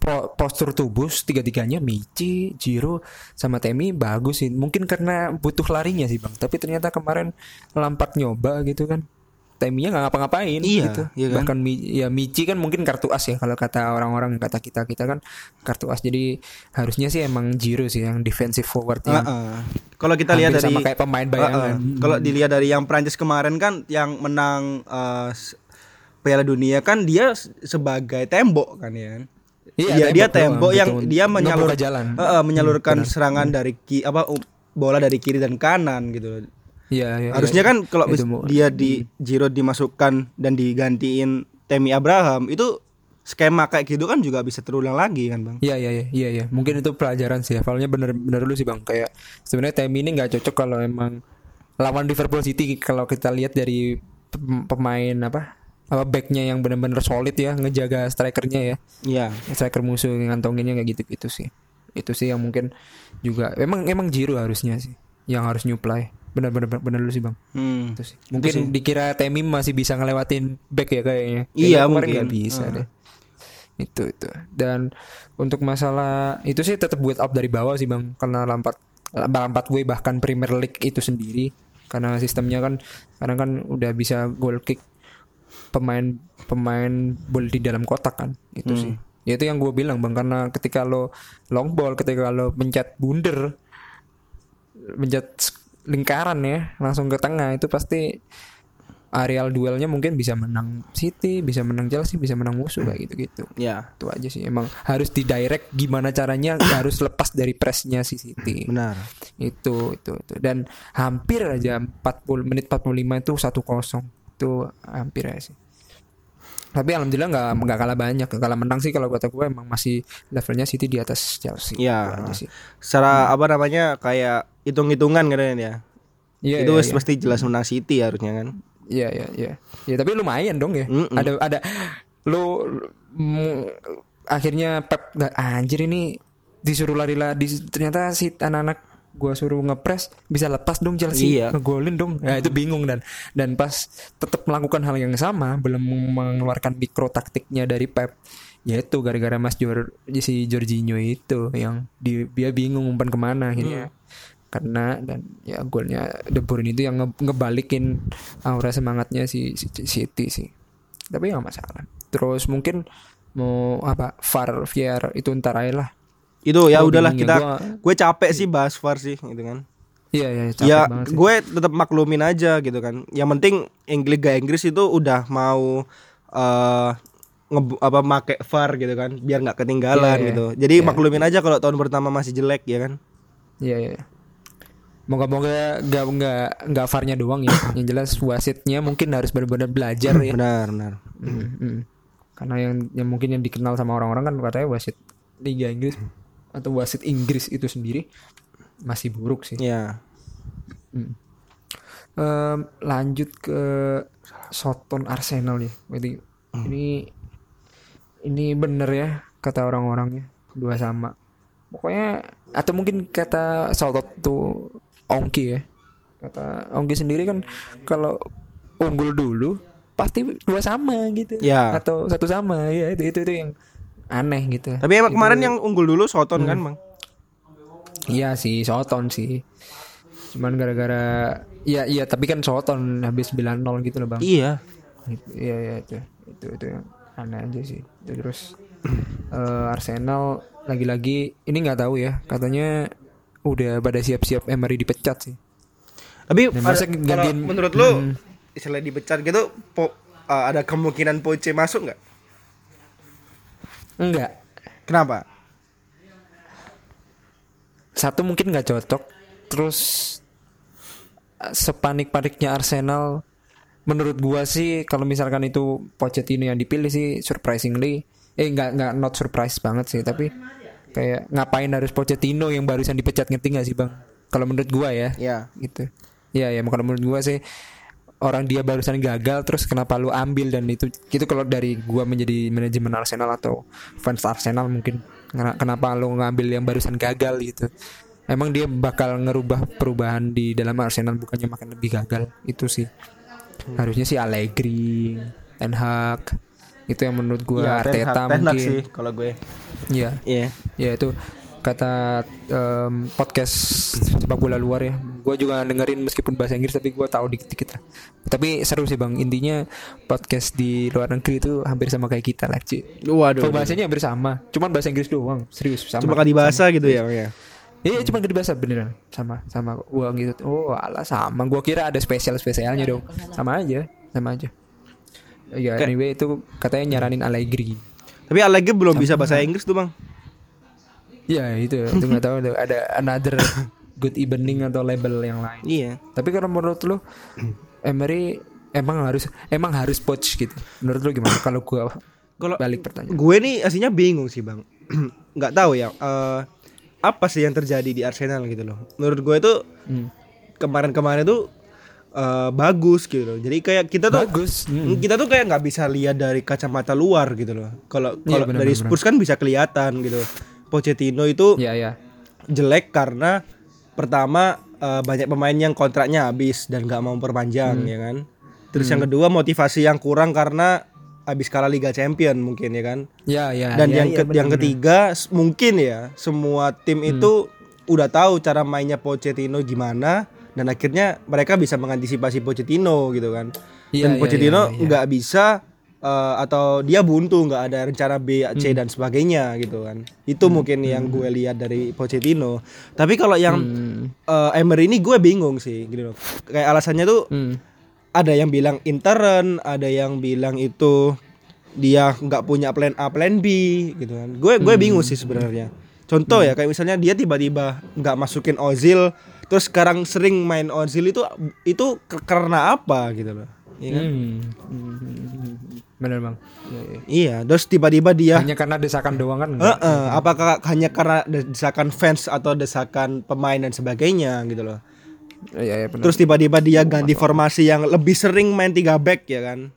[SPEAKER 1] po- postur tubuh tiga-tiganya Michi, Jiro sama Temi bagus sih mungkin karena butuh larinya sih bang tapi ternyata kemarin Lampard nyoba gitu kan Teminya nggak ngapa-ngapain
[SPEAKER 2] Iya,
[SPEAKER 1] gitu
[SPEAKER 2] iya kan?
[SPEAKER 1] bahkan ya Michi kan mungkin kartu as ya kalau kata orang-orang kata kita kita kan kartu as jadi harusnya sih emang Jiro sih yang defensive forward yang
[SPEAKER 2] Heeh. Kalau kita lihat dari
[SPEAKER 1] sama kayak pemain bayangan
[SPEAKER 2] Heeh. Kalau dilihat dari yang Prancis kemarin kan yang menang s- Piala Dunia kan dia sebagai tembok kan ya. Iya, dia tembok
[SPEAKER 1] doang,
[SPEAKER 2] yang
[SPEAKER 1] gitu.
[SPEAKER 2] dia menyalur
[SPEAKER 1] jalan.
[SPEAKER 2] Heeh, menyalurkan serangan dari ki apa bola dari kiri dan kanan gitu.
[SPEAKER 1] Iya, iya,
[SPEAKER 2] Harusnya
[SPEAKER 1] iya.
[SPEAKER 2] kan kalau dia di Giroud dimasukkan dan digantiin Temi Abraham itu skema kayak gitu kan juga bisa terulang lagi kan, Bang.
[SPEAKER 1] Iya iya iya iya iya. Mungkin itu pelajaran sih. Awalnya bener bener dulu sih bang. Kayak sebenarnya Temi ini nggak cocok kalau emang lawan Liverpool City kalau kita lihat dari pem- pemain apa apa backnya yang benar-benar solid ya ngejaga strikernya ya
[SPEAKER 2] Iya.
[SPEAKER 1] striker musuh yang ngantonginnya kayak gitu gitu sih itu sih yang mungkin juga emang emang Jiru harusnya sih yang harus nyuplai benar-benar benar dulu sih bang.
[SPEAKER 2] Hmm.
[SPEAKER 1] itu sih. Mungkin dikira Temi masih bisa ngelewatin back ya kayaknya
[SPEAKER 2] Iya,
[SPEAKER 1] Kayaknya kemarin
[SPEAKER 2] mungkin.
[SPEAKER 1] nggak bisa
[SPEAKER 2] Heeh.
[SPEAKER 1] deh. Itu itu. Dan untuk masalah itu sih tetap buat up dari bawah sih bang. Karena Lampard Lampard gue bahkan Premier League itu sendiri. Karena sistemnya kan karena kan udah bisa goal kick pemain pemain bola di dalam kotak kan. Itu sih. Ya itu yang gue bilang bang. Karena ketika lo long ball ketika lo mencet bunder mencet lingkaran ya langsung ke tengah itu pasti areal duelnya mungkin bisa menang City bisa menang Chelsea bisa menang musuh kayak gitu gitu
[SPEAKER 2] Ya,
[SPEAKER 1] itu aja sih emang harus di direct gimana caranya harus lepas dari pressnya si City.
[SPEAKER 2] Benar.
[SPEAKER 1] itu itu itu. Dan hampir aja 40 menit 45 itu 1-0 itu hampir aja sih. Tapi alhamdulillah nggak nggak kalah banyak. Kalah menang sih kalau kata gue emang masih levelnya City di atas Chelsea.
[SPEAKER 2] Iya.
[SPEAKER 1] Aja sih.
[SPEAKER 2] Secara apa namanya kayak hitung-hitungan kan ya.
[SPEAKER 1] Iya,
[SPEAKER 2] itu wes
[SPEAKER 1] iya.
[SPEAKER 2] pasti jelas menang City harusnya kan.
[SPEAKER 1] Iya iya iya. Ya tapi lumayan dong ya.
[SPEAKER 2] Mm-mm.
[SPEAKER 1] Ada ada lu mm, akhirnya Pep anjir ini disuruh lari-lari ternyata si anak-anak gua suruh ngepres bisa lepas dong Chelsea
[SPEAKER 2] Iya.
[SPEAKER 1] ngegolin dong. Ya itu bingung dan dan pas tetap melakukan hal yang sama belum mengeluarkan mikro taktiknya dari Pep yaitu gara-gara Mas Jor si Jorginho itu yang di, dia bingung umpan ke mana akhirnya karena dan ya golnya De Bruyne itu yang nge- ngebalikin aura semangatnya si, si si City sih tapi nggak masalah terus mungkin mau apa VAR VR itu ntar aja lah
[SPEAKER 2] Itu ya
[SPEAKER 1] Gua
[SPEAKER 2] udahlah kita
[SPEAKER 1] gua-
[SPEAKER 2] gue capek sih bahas VAR sih gitu kan.
[SPEAKER 1] iya iya capek
[SPEAKER 2] ya
[SPEAKER 1] banget sih.
[SPEAKER 2] gue tetap maklumin aja gitu kan. Yang penting Inggris Liga Inggris itu udah mau eh nge apa make VAR gitu kan biar nggak ketinggalan
[SPEAKER 1] Iya, iya.
[SPEAKER 2] gitu. Jadi
[SPEAKER 1] Iya.
[SPEAKER 2] maklumin aja kalau tahun pertama masih jelek ya kan.
[SPEAKER 1] Iya iya. Moga-moga nggak nggak nggak farnya doang ya. Yang jelas wasitnya mungkin harus benar-benar belajar ya.
[SPEAKER 2] Benar, benar.
[SPEAKER 1] Hmm, hmm. Karena yang yang mungkin yang dikenal sama orang-orang kan katanya wasit Liga Inggris atau wasit Inggris itu sendiri masih buruk sih.
[SPEAKER 2] Ya.
[SPEAKER 1] Hmm. Em, lanjut ke Soton Arsenal nih. Berarti ini ini bener ya kata orang-orangnya dua sama. Pokoknya atau mungkin kata Sotot tuh Ongki ya. Kata Ongki sendiri kan kalau unggul dulu pasti dua sama gitu.
[SPEAKER 2] Ya.
[SPEAKER 1] Atau satu sama ya itu itu itu yang aneh gitu.
[SPEAKER 2] Tapi emang kemarin yang unggul dulu Soton kan, Bang?
[SPEAKER 1] Iya sih Soton sih. Cuman gara-gara ya iya tapi kan Soton habis 9-0 gitu loh, Bang.
[SPEAKER 2] Iya.
[SPEAKER 1] Gitu. Iya iya itu. Itu itu yang aneh aja sih. Itu terus eh, Arsenal lagi-lagi ini nggak tahu ya, katanya udah pada siap-siap Emery dipecat sih.
[SPEAKER 2] Tapi
[SPEAKER 1] masa
[SPEAKER 2] kalau
[SPEAKER 1] gantiin-
[SPEAKER 2] menurut lu
[SPEAKER 1] Hmm.
[SPEAKER 2] istilah dipecat gitu po, uh, ada kemungkinan Poche masuk nggak?
[SPEAKER 1] Enggak.
[SPEAKER 2] Kenapa?
[SPEAKER 1] Satu mungkin nggak cocok. Terus eh, sepanik-paniknya Arsenal menurut gua sih kalau misalkan itu Pochettino yang dipilih sih surprisingly eh nggak nggak not surprise banget sih tapi kayak ngapain harus Pochettino yang barusan dipecat ngerti nggak sih bang? Kalau menurut gua ya.
[SPEAKER 2] Ya.
[SPEAKER 1] gitu. Ya ya kalau menurut gua sih orang dia barusan gagal terus kenapa lu ambil? Dan itu gitu kalau dari gua menjadi manajemen Arsenal atau fans Arsenal mungkin Kena- kenapa lu ngambil yang barusan gagal gitu? Emang dia bakal ngerubah perubahan di dalam Arsenal bukannya makin lebih gagal? Itu sih. Harusnya sih Allegri Ten Hag itu yang menurut gua
[SPEAKER 2] Iya, Ten
[SPEAKER 1] Arteta
[SPEAKER 2] Ten
[SPEAKER 1] mungkin
[SPEAKER 2] sih kalau gue.
[SPEAKER 1] Iya
[SPEAKER 2] Iya.
[SPEAKER 1] Ya itu kata em, podcast sepak bola luar ya. Gue juga dengerin meskipun bahasa Inggris tapi gue tahu dikit-dikit lah. Tapi seru sih bang. Intinya podcast di luar negeri itu hampir sama kayak kita lah. Ci.
[SPEAKER 2] Waduh.
[SPEAKER 1] Pembahasannya hampir sama. Cuman bahasa Inggris doang. Serius sama.
[SPEAKER 2] Cuma kan dibahasa gitu ya, Bang, ya.
[SPEAKER 1] Iya cuma gak dibahasa beneran. Sama sama gua gitu. Oh alah sama. Gua kira ada spesial spesialnya dong. Sama aja. Sama aja. Ya anyway itu katanya nyaranin Allegri.
[SPEAKER 2] Tapi Allegri belum bisa bahasa Inggris tuh, Bang.
[SPEAKER 1] Iya itu itu nggak tahu ada another good evening atau label yang lain.
[SPEAKER 2] Iya.
[SPEAKER 1] Tapi kalau menurut lu Emery emang harus emang harus coach gitu. Menurut lu gimana? Kalau gua
[SPEAKER 2] Kalau
[SPEAKER 1] balik pertanyaan.
[SPEAKER 2] gue nih aslinya bingung sih, Bang. Nggak tahu ya. eh, apa sih yang terjadi di Arsenal gitu loh. Menurut gue itu
[SPEAKER 1] Hmm.
[SPEAKER 2] kemarin-kemarin tuh eh, bagus gitu loh. Jadi kayak kita tuh
[SPEAKER 1] Bagus. Hmm.
[SPEAKER 2] kita tuh kayak nggak bisa lihat dari kacamata luar gitu loh. Kalau
[SPEAKER 1] Iya,
[SPEAKER 2] kalau
[SPEAKER 1] benar,
[SPEAKER 2] dari Spurs kan bisa kelihatan gitu. Pochettino itu
[SPEAKER 1] Ya ya.
[SPEAKER 2] jelek karena pertama eh, banyak pemain yang kontraknya habis dan nggak mau perpanjang
[SPEAKER 1] Hmm.
[SPEAKER 2] ya kan. Terus yang kedua motivasi yang kurang karena habis kalah Liga Champion mungkin ya kan.
[SPEAKER 1] Ya ya.
[SPEAKER 2] Dan
[SPEAKER 1] ya,
[SPEAKER 2] yang
[SPEAKER 1] ya,
[SPEAKER 2] ke-
[SPEAKER 1] benar,
[SPEAKER 2] yang ketiga mungkin ya semua tim
[SPEAKER 1] Hmm.
[SPEAKER 2] itu udah tahu cara mainnya Pochettino gimana dan akhirnya mereka bisa mengantisipasi Pochettino gitu kan.
[SPEAKER 1] Iya,
[SPEAKER 2] dan
[SPEAKER 1] iya,
[SPEAKER 2] Pochettino
[SPEAKER 1] iya, iya.
[SPEAKER 2] nggak bisa eh, atau dia buntu nggak ada rencana B, C
[SPEAKER 1] Hmm.
[SPEAKER 2] dan sebagainya gitu kan. Itu mungkin yang gue lihat dari Pochettino. Tapi kalau yang
[SPEAKER 1] Hmm.
[SPEAKER 2] eh, Emery ini gue bingung sih gitu loh. Kayak alasannya tuh
[SPEAKER 1] Hmm.
[SPEAKER 2] ada yang bilang intern, ada yang bilang itu dia nggak punya plan A, plan B gitu kan. Gue gue bingung sih sebenarnya. Contoh ya kayak misalnya dia tiba-tiba nggak masukin Ozil, terus sekarang sering main Ozil itu itu karena apa gitu loh. Iya kan?
[SPEAKER 1] Hmm. Hmm. Benar bang. Ya, ya.
[SPEAKER 2] Iya, terus tiba-tiba dia
[SPEAKER 1] Hanya karena desakan doang kan? Enggak?
[SPEAKER 2] eh, apakah hanya karena desakan fans atau desakan pemain dan sebagainya gitu loh.
[SPEAKER 1] Iya ya, benar.
[SPEAKER 2] Terus tiba-tiba dia ganti formasi yang lebih sering main tiga back ya kan.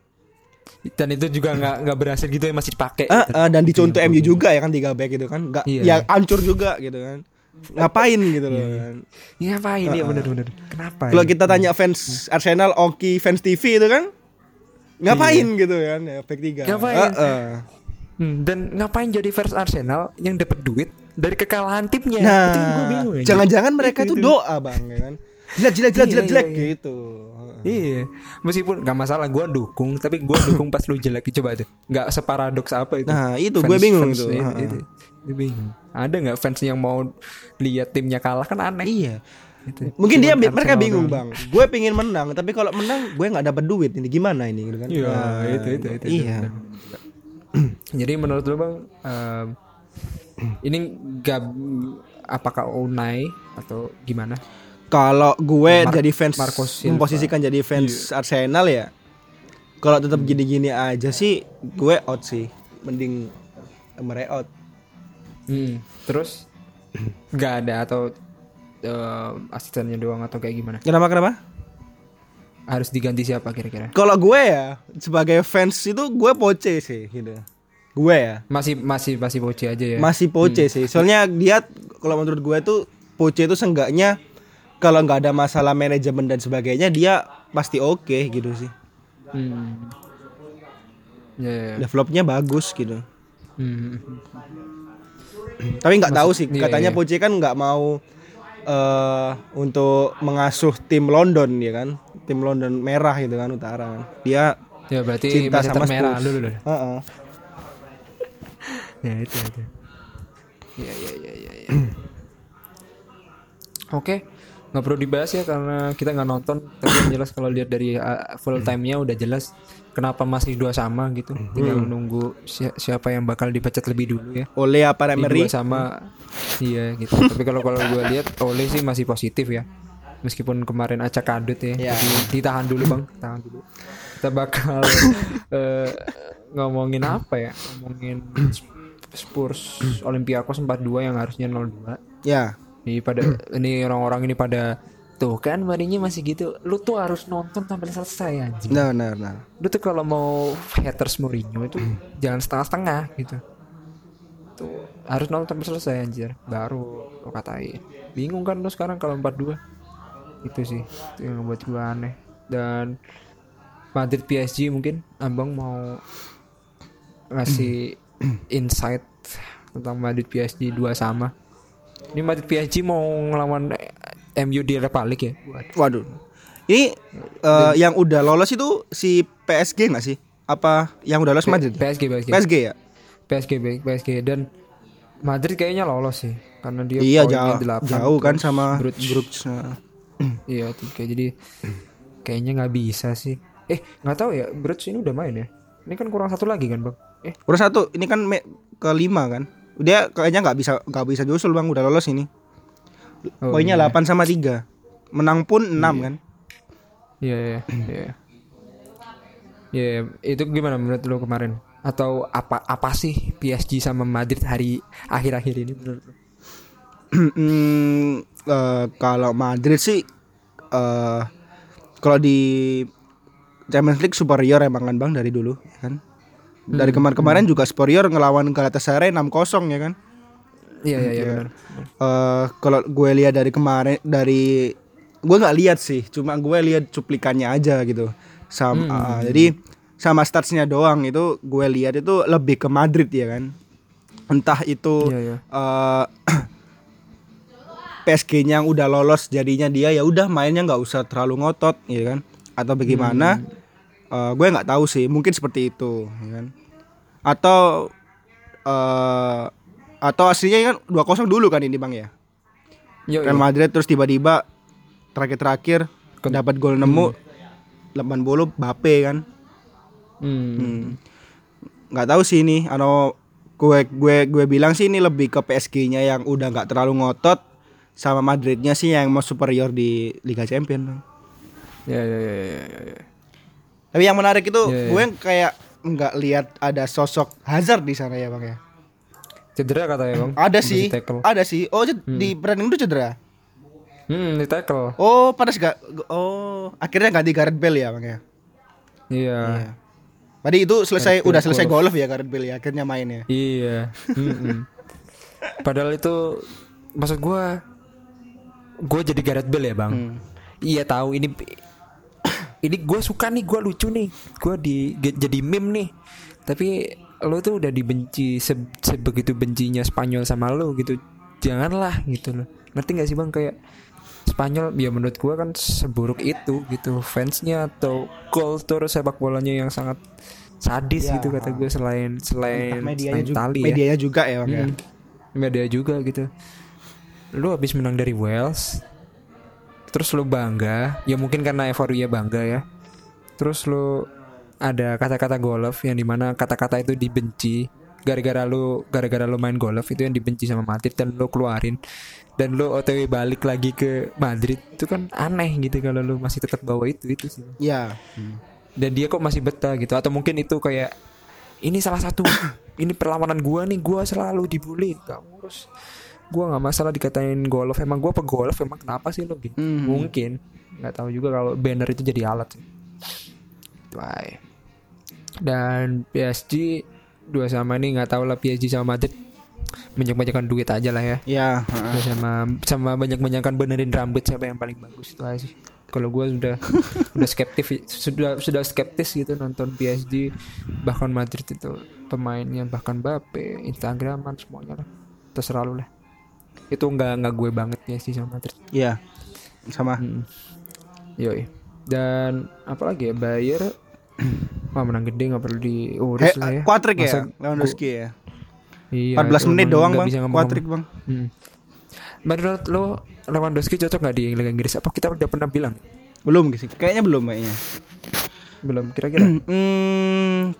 [SPEAKER 1] Dan itu juga nggak nggak berhasil gitu ya masih dipakai.
[SPEAKER 2] Eh, eh, dan dicontoh MU juga ya kan tiga back gitu kan. Nggak
[SPEAKER 1] Iya.
[SPEAKER 2] ya hancur juga gitu kan. Ngapain gitu loh kan.
[SPEAKER 1] Ya apa ini ya benar-benar. Kenapa?
[SPEAKER 2] Kalau
[SPEAKER 1] ya?
[SPEAKER 2] kita tanya fans Arsenal, Oki, fans TV itu kan ngapain gitu kan ya back tiga.
[SPEAKER 1] Ngapain? Hmm, dan ngapain jadi fans Arsenal yang dapat duit dari kekalahan timnya?
[SPEAKER 2] Nah,
[SPEAKER 1] Itu bingung aja.
[SPEAKER 2] jangan-jangan mereka
[SPEAKER 1] Itu,
[SPEAKER 2] itu doa bang, ya kan?
[SPEAKER 1] Iya,
[SPEAKER 2] jilat
[SPEAKER 1] iya,
[SPEAKER 2] jelek
[SPEAKER 1] iya.
[SPEAKER 2] gitu.
[SPEAKER 1] Iya, meskipun nggak masalah gue dukung, tapi gue dukung pas lu jelek coba tuh, nggak separadoks apa itu.
[SPEAKER 2] Nah, itu gue bingung
[SPEAKER 1] Fans-
[SPEAKER 2] itu.
[SPEAKER 1] itu. Itu bingung. Ada nggak fans yang mau lihat timnya kalah kan aneh.
[SPEAKER 2] Iya.
[SPEAKER 1] Gitu.
[SPEAKER 2] Mungkin dia
[SPEAKER 1] Cuman
[SPEAKER 2] mereka
[SPEAKER 1] Arsenal
[SPEAKER 2] bingung
[SPEAKER 1] doang.
[SPEAKER 2] bang. Gue pengen menang, tapi kalau menang gue nggak dapat duit ini gimana ini gitu kan?
[SPEAKER 1] Iya,
[SPEAKER 2] Nah,
[SPEAKER 1] itu itu itu.
[SPEAKER 2] Iya.
[SPEAKER 1] itu. Jadi menurut lu bang, em, ini gak apakah Unai atau gimana?
[SPEAKER 2] Kalau gue
[SPEAKER 1] Mar-
[SPEAKER 2] jadi fans
[SPEAKER 1] Marco Silva.
[SPEAKER 2] memposisikan jadi fans Arsenal ya. Kalau tetap gini-gini aja sih, gue out sih. Mending mereout.
[SPEAKER 1] Hmm. Terus nggak ada atau em, asistennya doang atau kayak gimana?
[SPEAKER 2] Kenapa kenapa?
[SPEAKER 1] Harus diganti siapa kira-kira?
[SPEAKER 2] Kalau gue ya sebagai fans itu gue poce sih gitu. Gue ya
[SPEAKER 1] Masih masih masih Poche aja ya.
[SPEAKER 2] masih poce sih. Soalnya dia kalau menurut gue tuh poce itu seenggaknya kalau nggak ada masalah manajemen dan sebagainya dia pasti oke gitu sih.
[SPEAKER 1] Hmm. Ya, ya, ya.
[SPEAKER 2] Developnya bagus gitu.
[SPEAKER 1] Hmm.
[SPEAKER 2] Tapi nggak tahu sih
[SPEAKER 1] iya,
[SPEAKER 2] katanya
[SPEAKER 1] iya.
[SPEAKER 2] Poche kan nggak mau eh untuk mengasuh tim London ya kan. Tim London merah gitu kan utara kan. Dia
[SPEAKER 1] Ya berarti
[SPEAKER 2] cinta sama
[SPEAKER 1] merah dulu dulu.
[SPEAKER 2] Heeh.
[SPEAKER 1] Ya itu itu. Ya ya ya ya. ya. Oke, nggak perlu dibahas ya karena kita nggak nonton. Tapi yang jelas kalau lihat dari uh, full time-nya udah jelas kenapa masih dua sama gitu. Tinggal nunggu si- siapa yang bakal dipecat lebih dulu ya.
[SPEAKER 2] Oleh apa Emery?
[SPEAKER 1] dua sama, iya gitu. Tapi kalau kalau gue lihat Ole sih masih positif ya. Meskipun kemarin acak kadut ya.
[SPEAKER 2] Ya.
[SPEAKER 1] Tapi ditahan dulu bang, tahan dulu. Kita bakal eh, ngomongin apa ya? Ngomongin Spurs Olympiakos 4-2 yang harusnya 0-2.
[SPEAKER 2] Ya.
[SPEAKER 1] Ini pada ini orang-orang ini pada tuh kan Marinya masih gitu. Lu tuh harus nonton sampai selesai anjing.
[SPEAKER 2] Nah, nah, nah.
[SPEAKER 1] Lu tuh kalau mau haters Mourinho itu jangan setengah-setengah gitu. Tuh harus nonton sampai selesai anjir. Baru lo katain. Bingung kan lu sekarang kalau 4-2. Itu sih itu yang buat gua aneh. Dan Madrid PSG mungkin Abang mau ngasih insight tentang Madrid PSG 2 sama. Ini Madrid PSG mau ngelawan MU di Europa League ya?
[SPEAKER 2] Waduh. Ini eh, yang udah lolos itu si PSG nggak sih? Apa yang udah lolos Madrid?
[SPEAKER 1] PSG PSG.
[SPEAKER 2] PSG ya?
[SPEAKER 1] PSG PSG dan Madrid kayaknya lolos sih karena dia
[SPEAKER 2] iya jauh,
[SPEAKER 1] 8,
[SPEAKER 2] jauh kan sama
[SPEAKER 1] Bruges.
[SPEAKER 2] Bruges. Nah.
[SPEAKER 1] iya tiga jadi kayaknya nggak bisa sih eh nggak tahu ya Bruges ini udah main ya ini kan kurang satu lagi kan bang eh
[SPEAKER 2] Udah satu, ini kan kelima kan. Dia kayaknya nggak bisa nggak bisa nyusul bang, udah lolos ini.
[SPEAKER 1] Oh,
[SPEAKER 2] Poinnya 8 sama 3 Menang pun 6 kan.
[SPEAKER 1] iya iya iya Iya, itu gimana menurut lo kemarin? Atau apa apa sih PSG sama Madrid hari akhir-akhir ini menurut lo?
[SPEAKER 2] Hmm, eh, kalau Madrid sih eh kalau di Champions League superior emang kan bang dari dulu ya kan. Dari kemarin-kemarin juga superior ngelawan Galatasaray 6-0 ya kan.
[SPEAKER 1] Iya iya iya benar.
[SPEAKER 2] eh kalau gue lihat dari kemarin dari gue nggak lihat sih cuma gue lihat cuplikannya aja gitu. Sama ah, jadi sama statsnya doang itu gue lihat itu lebih ke Madrid ya kan? Entah itu
[SPEAKER 1] Iya iya.
[SPEAKER 2] eh PSG-nya yang udah lolos jadinya dia ya udah mainnya nggak usah terlalu ngotot ya kan? Atau bagaimana? Eh, gue nggak tahu sih mungkin seperti itu ya kan? Atau eh atau aslinya kan 2-0 dulu kan ini bang ya
[SPEAKER 1] Yo,
[SPEAKER 2] Real. Madrid terus tiba-tiba terakhir-terakhir dapat gol nemu 80 Bape kan
[SPEAKER 1] Hmm.
[SPEAKER 2] Hmm. nggak tahu sih ini ano gue gue gue bilang sih ini lebih ke PSG-nya yang udah nggak terlalu ngotot sama Madridnya sih yang mau superior di Liga Champions.
[SPEAKER 1] Ya ya ya ya ya. ya.
[SPEAKER 2] tapi yang menarik itu
[SPEAKER 1] Iya, iya.
[SPEAKER 2] gue kayak nggak lihat ada sosok Hazard di sana ya bang ya
[SPEAKER 1] Cedera katanya bang.
[SPEAKER 2] ada sih ada sih oh ced- di pertandingan itu cedera
[SPEAKER 1] Hmm, di tackle.
[SPEAKER 2] oh pada gak oh akhirnya ganti Gareth Bale ya bang ya
[SPEAKER 1] Iya.
[SPEAKER 2] Tadi itu selesai
[SPEAKER 1] Gareth
[SPEAKER 2] udah
[SPEAKER 1] Bale
[SPEAKER 2] selesai
[SPEAKER 1] golf.
[SPEAKER 2] golf ya Gareth Bale ya akhirnya main ya.
[SPEAKER 1] Iya. Mm-mm. Padahal itu maksud gua gue jadi Gareth Bale ya bang.
[SPEAKER 2] Hmm.
[SPEAKER 1] Iya tahu ini ini gue suka nih gue lucu nih gue di jadi meme nih. Tapi lo tuh udah dibenci se- sebegitu bencinya Spanyol sama lo gitu. Janganlah gitu loh. Ngerti gak sih bang kayak Spanyol ya menurut gua kan seburuk itu gitu fansnya atau kultur sepak bolanya yang sangat sadis
[SPEAKER 2] Ya.
[SPEAKER 1] gitu kata gue selain selain
[SPEAKER 2] medianya
[SPEAKER 1] selain
[SPEAKER 2] juga,
[SPEAKER 1] Itali ya.
[SPEAKER 2] medianya juga ya Bang, ya.
[SPEAKER 1] Hmm, media juga gitu lu habis menang dari Wales terus lu bangga ya mungkin karena euforia bangga ya. Terus lu ada kata-kata golf yang di mana kata-kata itu dibenci. Gara-gara lu gara-gara lu main golf itu yang dibenci sama Madrid dan lu keluarin. Dan lu otw balik lagi ke Madrid itu kan aneh gitu kalau lu masih tetap bawa itu itu sih.
[SPEAKER 2] Ya.
[SPEAKER 1] dan dia kok masih betah gitu. Atau mungkin itu kayak ini salah satu ini perlawanan gua nih gua selalu dibully. Gak ngurus gua nggak masalah dikatain golf emang gua pegolf emang kenapa sih lo gitu
[SPEAKER 2] Mhm.
[SPEAKER 1] mungkin nggak tahu juga kalau banner itu jadi alat sih itu aja. dan PSG dua sama ini nggak tahu lah PSG sama Madrid banyak-banyakan duit aja lah ya
[SPEAKER 2] Ya, heeh.
[SPEAKER 1] Terus sama sama banyak-banyakan benerin rambut siapa yang paling bagus itu aja sih. Kalau gue sudah sudah skeptis sudah sudah skeptis gitu nonton PSG bahkan Madrid itu pemainnya bahkan Mbappe, Instagraman semuanya lah. Terserah lu lah. Itu nggak nggak gue banget PSG sama Madrid.
[SPEAKER 2] Iya. Sama.
[SPEAKER 1] Hmm. Yoi. Dan apalagi ya Bayer Wah menang gede nggak perlu diurus
[SPEAKER 2] He,
[SPEAKER 1] lah ya. Masa
[SPEAKER 2] ya, Lewandowski ya.
[SPEAKER 1] Iya,
[SPEAKER 2] 14
[SPEAKER 1] itu
[SPEAKER 2] menit doang bang,
[SPEAKER 1] bisa
[SPEAKER 2] Quadrick bang.
[SPEAKER 1] Hmm. Menurut lo Lewandowski cocok nggak di Liga Inggris? Apa kita udah pernah bilang?
[SPEAKER 2] Belum sih, kayaknya belum kayaknya.
[SPEAKER 1] Belum kira-kira.
[SPEAKER 2] Hmm,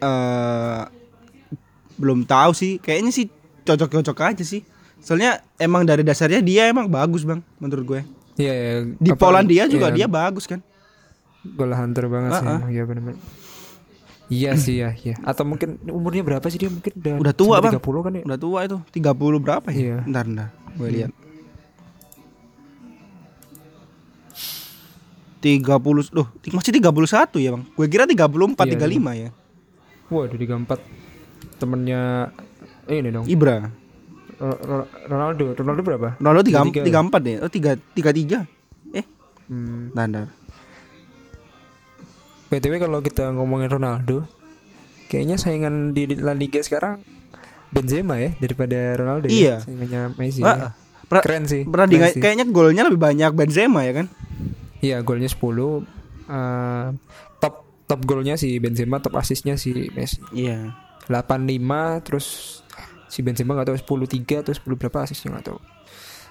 [SPEAKER 2] eh, belum tahu sih, kayaknya sih cocok-cocok aja sih. Soalnya emang dari dasarnya dia emang bagus bang, menurut gue.
[SPEAKER 1] Iya, iya.
[SPEAKER 2] Di
[SPEAKER 1] Apa-
[SPEAKER 2] Polandia juga
[SPEAKER 1] iya,
[SPEAKER 2] dia bagus kan.
[SPEAKER 1] Gol hunter banget sih.
[SPEAKER 2] Ah.
[SPEAKER 1] emang, Iya benar-benar. Iya sih ya, iya. Atau mungkin umurnya berapa sih dia? Mungkin udah
[SPEAKER 2] Udah tua, Bang.
[SPEAKER 1] 30 kan ya?
[SPEAKER 2] Udah tua itu, 30 berapa ya?
[SPEAKER 1] Iya.
[SPEAKER 2] Bentar, bentar. Gue lihat. 30 Loh, masih 31 ya, Bang. Gue kira 34
[SPEAKER 1] Iya,
[SPEAKER 2] 35 ya.
[SPEAKER 1] Waduh, 34 temennya ini dong.
[SPEAKER 2] Ibra.
[SPEAKER 1] Ro- Ro- Ronaldo, Ronaldo berapa?
[SPEAKER 2] Ronaldo 3,
[SPEAKER 1] 33.
[SPEAKER 2] 34 ya. Oh, 3 33. Eh,
[SPEAKER 1] Hmm. BTW kalau kita ngomongin Ronaldo, kayaknya saingan di La Liga sekarang Benzema ya daripada Ronaldo
[SPEAKER 2] Iya.
[SPEAKER 1] ya. Saingannya Messi.
[SPEAKER 2] Wah,
[SPEAKER 1] ya.
[SPEAKER 2] pra-
[SPEAKER 1] Keren sih.
[SPEAKER 2] Pernah
[SPEAKER 1] keren sih.
[SPEAKER 2] kayaknya golnya lebih banyak Benzema ya kan?
[SPEAKER 1] Iya, golnya 10. eh, top top golnya si Benzema, top asisnya si Messi.
[SPEAKER 2] Iya.
[SPEAKER 1] 85 terus si Benzema nggak tahu 10 3 atau 10 berapa asisnya nggak tahu.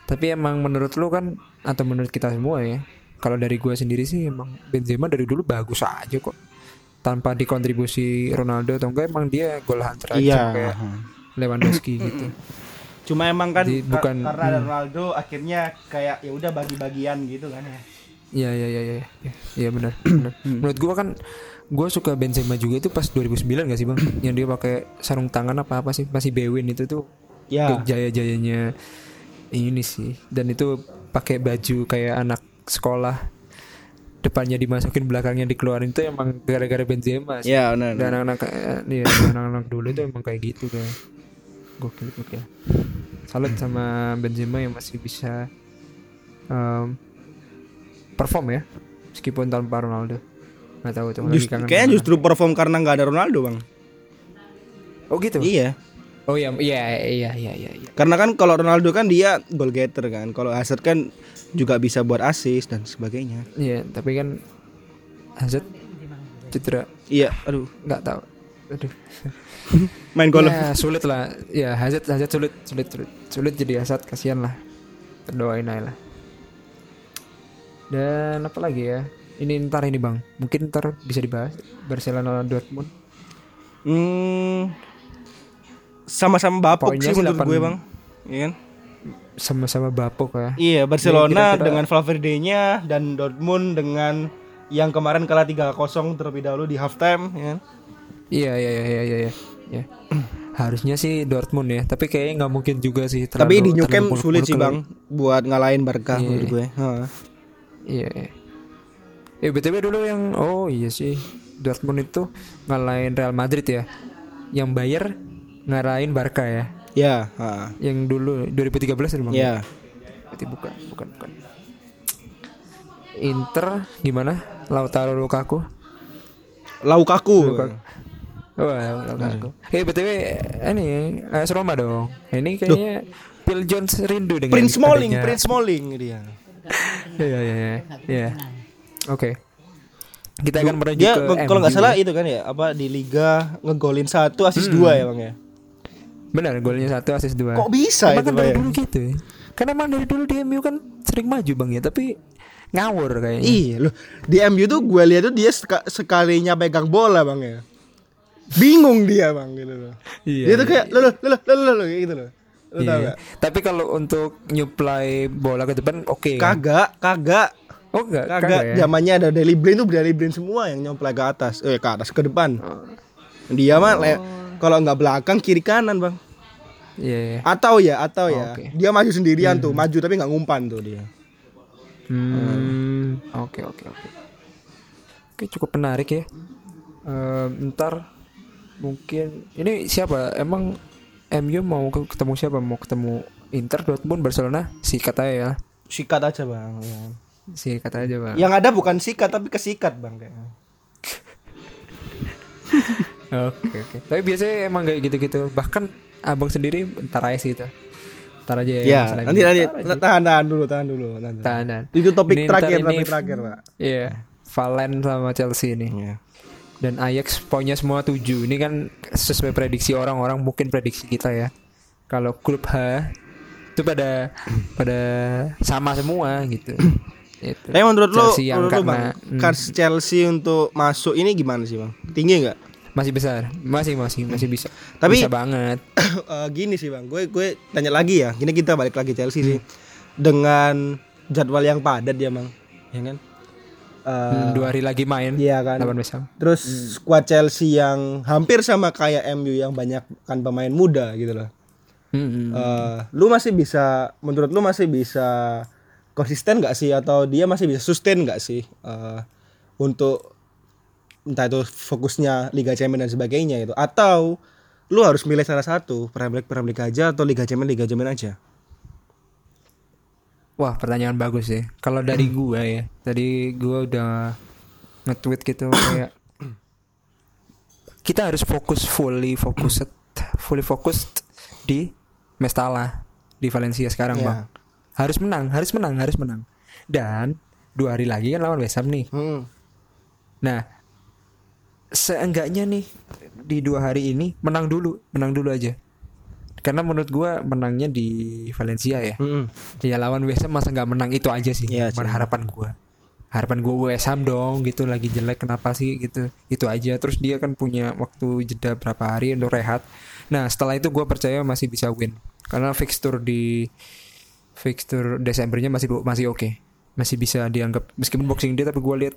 [SPEAKER 1] Tapi emang menurut lu kan atau menurut kita semua ya, kalau dari gua sendiri sih emang Benzema dari dulu bagus aja kok. Tanpa dikontribusi Ronaldo atau enggak emang dia gol hunter aja
[SPEAKER 2] Iya.
[SPEAKER 1] kayak Lewandowski gitu.
[SPEAKER 2] Cuma emang kan
[SPEAKER 1] Jadi
[SPEAKER 2] kar-
[SPEAKER 1] bukan-
[SPEAKER 2] karena
[SPEAKER 1] hmm.
[SPEAKER 2] Ronaldo akhirnya kayak ya udah bagi-bagian gitu kan ya.
[SPEAKER 1] Iya iya iya iya. Iya, Iya benar. benar. Menurut gua kan gua suka Benzema juga itu pas 2009 gak sih, Bang? Yang dia pakai sarung tangan apa apa sih? Masih Bewin itu tuh
[SPEAKER 2] Ya.
[SPEAKER 1] jaya-jayanya ini sih. Dan itu pakai baju kayak anak sekolah depannya dimasukin belakangnya dikeluarin itu emang gara-gara Benzema sih.
[SPEAKER 2] Ya.
[SPEAKER 1] Dan anak-anak eh, iya, anak-anak dulu itu emang kayak gitu kayak gokil gokil. Salut sama Benzema yang masih bisa em, perform ya meskipun tanpa Ronaldo. Nggak tahu tuh.
[SPEAKER 2] Just- kayaknya justru perform karena nggak ada Ronaldo, Bang.
[SPEAKER 1] Oh gitu.
[SPEAKER 2] Iya.
[SPEAKER 1] Oh iya iya iya iya iya. iya.
[SPEAKER 2] Karena kan kalau Ronaldo kan dia goal getter kan. Kalau Hazard kan juga bisa buat assist dan sebagainya.
[SPEAKER 1] Iya, tapi kan Hazard cedera
[SPEAKER 2] Iya, aduh.
[SPEAKER 1] nggak tahu. Aduh.
[SPEAKER 2] Main golf.
[SPEAKER 1] Ya, sulit lah. Ya, Hazard Hazard sulit sulit sulit. Sulit jadi Hazard kasihan lah. Doain aja lah. Dan apa lagi ya? Ini ntar ini bang, mungkin ntar bisa dibahas Barcelona Dortmund.
[SPEAKER 2] Hmm, sama-sama bapuk
[SPEAKER 1] Poinnya
[SPEAKER 2] sih menurut
[SPEAKER 1] 8.
[SPEAKER 2] gue, Bang. Iya kan?
[SPEAKER 1] sama-sama bapuk ya.
[SPEAKER 2] Iya, Barcelona
[SPEAKER 1] kira-kira-
[SPEAKER 2] dengan Valverde-nya dan Dortmund dengan yang kemarin kalah 3-0 terlebih dahulu di halftime, ya kan?
[SPEAKER 1] Iya iya iya iya iya. iya. Harusnya sih Dortmund ya, tapi kayaknya nggak mungkin juga sih.
[SPEAKER 2] Tapi
[SPEAKER 1] terlalu-
[SPEAKER 2] di New Camp sulit sih, Bang, buat ngalahin Barca
[SPEAKER 1] Iya.
[SPEAKER 2] menurut gue. Heeh.
[SPEAKER 1] Iya. iya. Eh btw dulu yang oh iya sih Dortmund itu ngalahin Real Madrid ya. Yang Bayer ngarahin Barca ya.
[SPEAKER 2] Ya, heeh.
[SPEAKER 1] Yang dulu 2013 itu Bang.
[SPEAKER 2] Ya.
[SPEAKER 1] Berarti bukan bukan bukan. Inter gimana? Lautaro Lukaku.
[SPEAKER 2] Lukaku.
[SPEAKER 1] Wah, Lukaku. Eh btw ini AS Roma dong. Ini kayaknya Phil Jones rindu dengan
[SPEAKER 2] Prince Smalling,
[SPEAKER 1] adanya-
[SPEAKER 2] Prince Smalling dia.
[SPEAKER 1] Iya iya iya. Oke. Kita akan menuju
[SPEAKER 2] Dia
[SPEAKER 1] ke
[SPEAKER 2] kalau nggak salah
[SPEAKER 1] ya.
[SPEAKER 2] itu kan ya, apa di liga ngegolin satu, asis dua ya bang ya.
[SPEAKER 1] Benar, golnya satu, asis dua.
[SPEAKER 2] Kok bisa
[SPEAKER 1] Emang
[SPEAKER 2] itu
[SPEAKER 1] kan dari
[SPEAKER 2] ya?
[SPEAKER 1] dulu gitu ya. Karena emang dari dulu di MU kan sering maju bang ya, tapi ngawur kayaknya.
[SPEAKER 2] Iya loh, di MU tuh gue lihat tuh dia seka- sekalinya pegang bola bang ya. Bingung dia bang gitu loh.
[SPEAKER 1] Iya,
[SPEAKER 2] dia tuh kayak lo lo lo lo lo gitu loh. Lo
[SPEAKER 1] Iya. Tapi kalau untuk nyuplai bola ke depan oke. kan?
[SPEAKER 2] Kagak, kagak,
[SPEAKER 1] Oh enggak,
[SPEAKER 2] kagak.
[SPEAKER 1] kagak ya.
[SPEAKER 2] Zamannya ada Daily Blind tuh Daily Blind semua yang nyomplay ke atas, eh ke atas ke depan.
[SPEAKER 1] Oh.
[SPEAKER 2] Dia mah le- kalau nggak belakang kiri kanan bang.
[SPEAKER 1] Iya, iya.
[SPEAKER 2] Atau ya, atau ya.
[SPEAKER 1] Oke.
[SPEAKER 2] Dia maju sendirian tuh, maju tapi nggak ngumpan tuh dia.
[SPEAKER 1] Hmm, oke oke oke. Oke cukup menarik ya. Eh, ntar mungkin ini siapa? Emang MU mau ke- ketemu siapa? Mau ketemu Inter, Dortmund, Barcelona? Sikat aja ya.
[SPEAKER 2] Sikat aja bang. ya.
[SPEAKER 1] Sikat aja bang.
[SPEAKER 2] Yang ada bukan sikat tapi kesikat bang kayaknya.
[SPEAKER 1] Oke oke. Tapi biasanya emang kayak gitu-gitu. Bahkan abang sendiri ntar aja sih itu. Ntar aja ya.
[SPEAKER 2] Ya, nanti
[SPEAKER 1] ini.
[SPEAKER 2] nanti tahan tahan dulu, tahan dulu. Tahan,
[SPEAKER 1] Tahan, tahan.
[SPEAKER 2] Itu topik
[SPEAKER 1] Ini
[SPEAKER 2] terakhir, topik
[SPEAKER 1] ini-
[SPEAKER 2] terakhir pak.
[SPEAKER 1] Iya. Valen sama Chelsea nih.
[SPEAKER 2] Iya.
[SPEAKER 1] Dan Ajax poinnya semua 7 Ini kan sesuai prediksi orang-orang Mungkin prediksi kita ya Kalau klub H Itu pada Pada sama semua gitu itu.
[SPEAKER 2] Eh menurut lo, menurut lo
[SPEAKER 1] karena
[SPEAKER 2] bang,
[SPEAKER 1] hmm,
[SPEAKER 2] kans Chelsea untuk masuk ini gimana sih bang? Tinggi nggak?
[SPEAKER 1] Masih besar Masih masih masih bisa
[SPEAKER 2] Tapi-
[SPEAKER 1] Bisa banget
[SPEAKER 2] Eh, gini sih bang, gue gue tanya lagi ya. Gini kita balik lagi Chelsea sih, dengan jadwal yang padat ya bang, ya kan? Eh,
[SPEAKER 1] Hmm, Dua hari lagi main
[SPEAKER 2] Iya kan.
[SPEAKER 1] Lawan West Ham
[SPEAKER 2] Terus squad Chelsea yang hampir sama kayak MU yang banyak kan pemain muda gitu loh.
[SPEAKER 1] Hmm, hmm.
[SPEAKER 2] Eh, lu masih bisa, menurut lu masih bisa konsisten nggak sih? Atau dia masih bisa sustain nggak sih eh, untuk entah itu fokusnya Liga Champions dan sebagainya itu atau lu harus milih salah satu Premier League Premier League aja atau Liga Champions Liga Champions aja?
[SPEAKER 1] Wah pertanyaan bagus sih. Kalau dari gua ya Tadi gua udah Nge-tweet gitu kayak Kita harus fokus Fully focused Fully focused Di Mestala Di Valencia sekarang
[SPEAKER 2] Iya.
[SPEAKER 1] bang Harus menang Harus menang Harus menang. Dan Dua hari lagi kan lawan West Ham nih.
[SPEAKER 2] Hmm.
[SPEAKER 1] Nah Seenggaknya nih Di dua hari ini Menang dulu Menang dulu aja. Karena menurut gua Menangnya di Valencia ya.
[SPEAKER 2] Hmm.
[SPEAKER 1] Ya lawan West Ham masa nggak menang itu aja sih
[SPEAKER 2] sih.
[SPEAKER 1] harapan gua. Harapan gua West Ham dong gitu. Lagi jelek kenapa sih gitu. Itu aja. Terus dia kan punya waktu jeda berapa hari untuk rehat. Nah setelah itu gua percaya masih bisa win. Karena fixture di fixture Desembernya masih masih oke masih bisa dianggap meskipun boxing day tapi gua lihat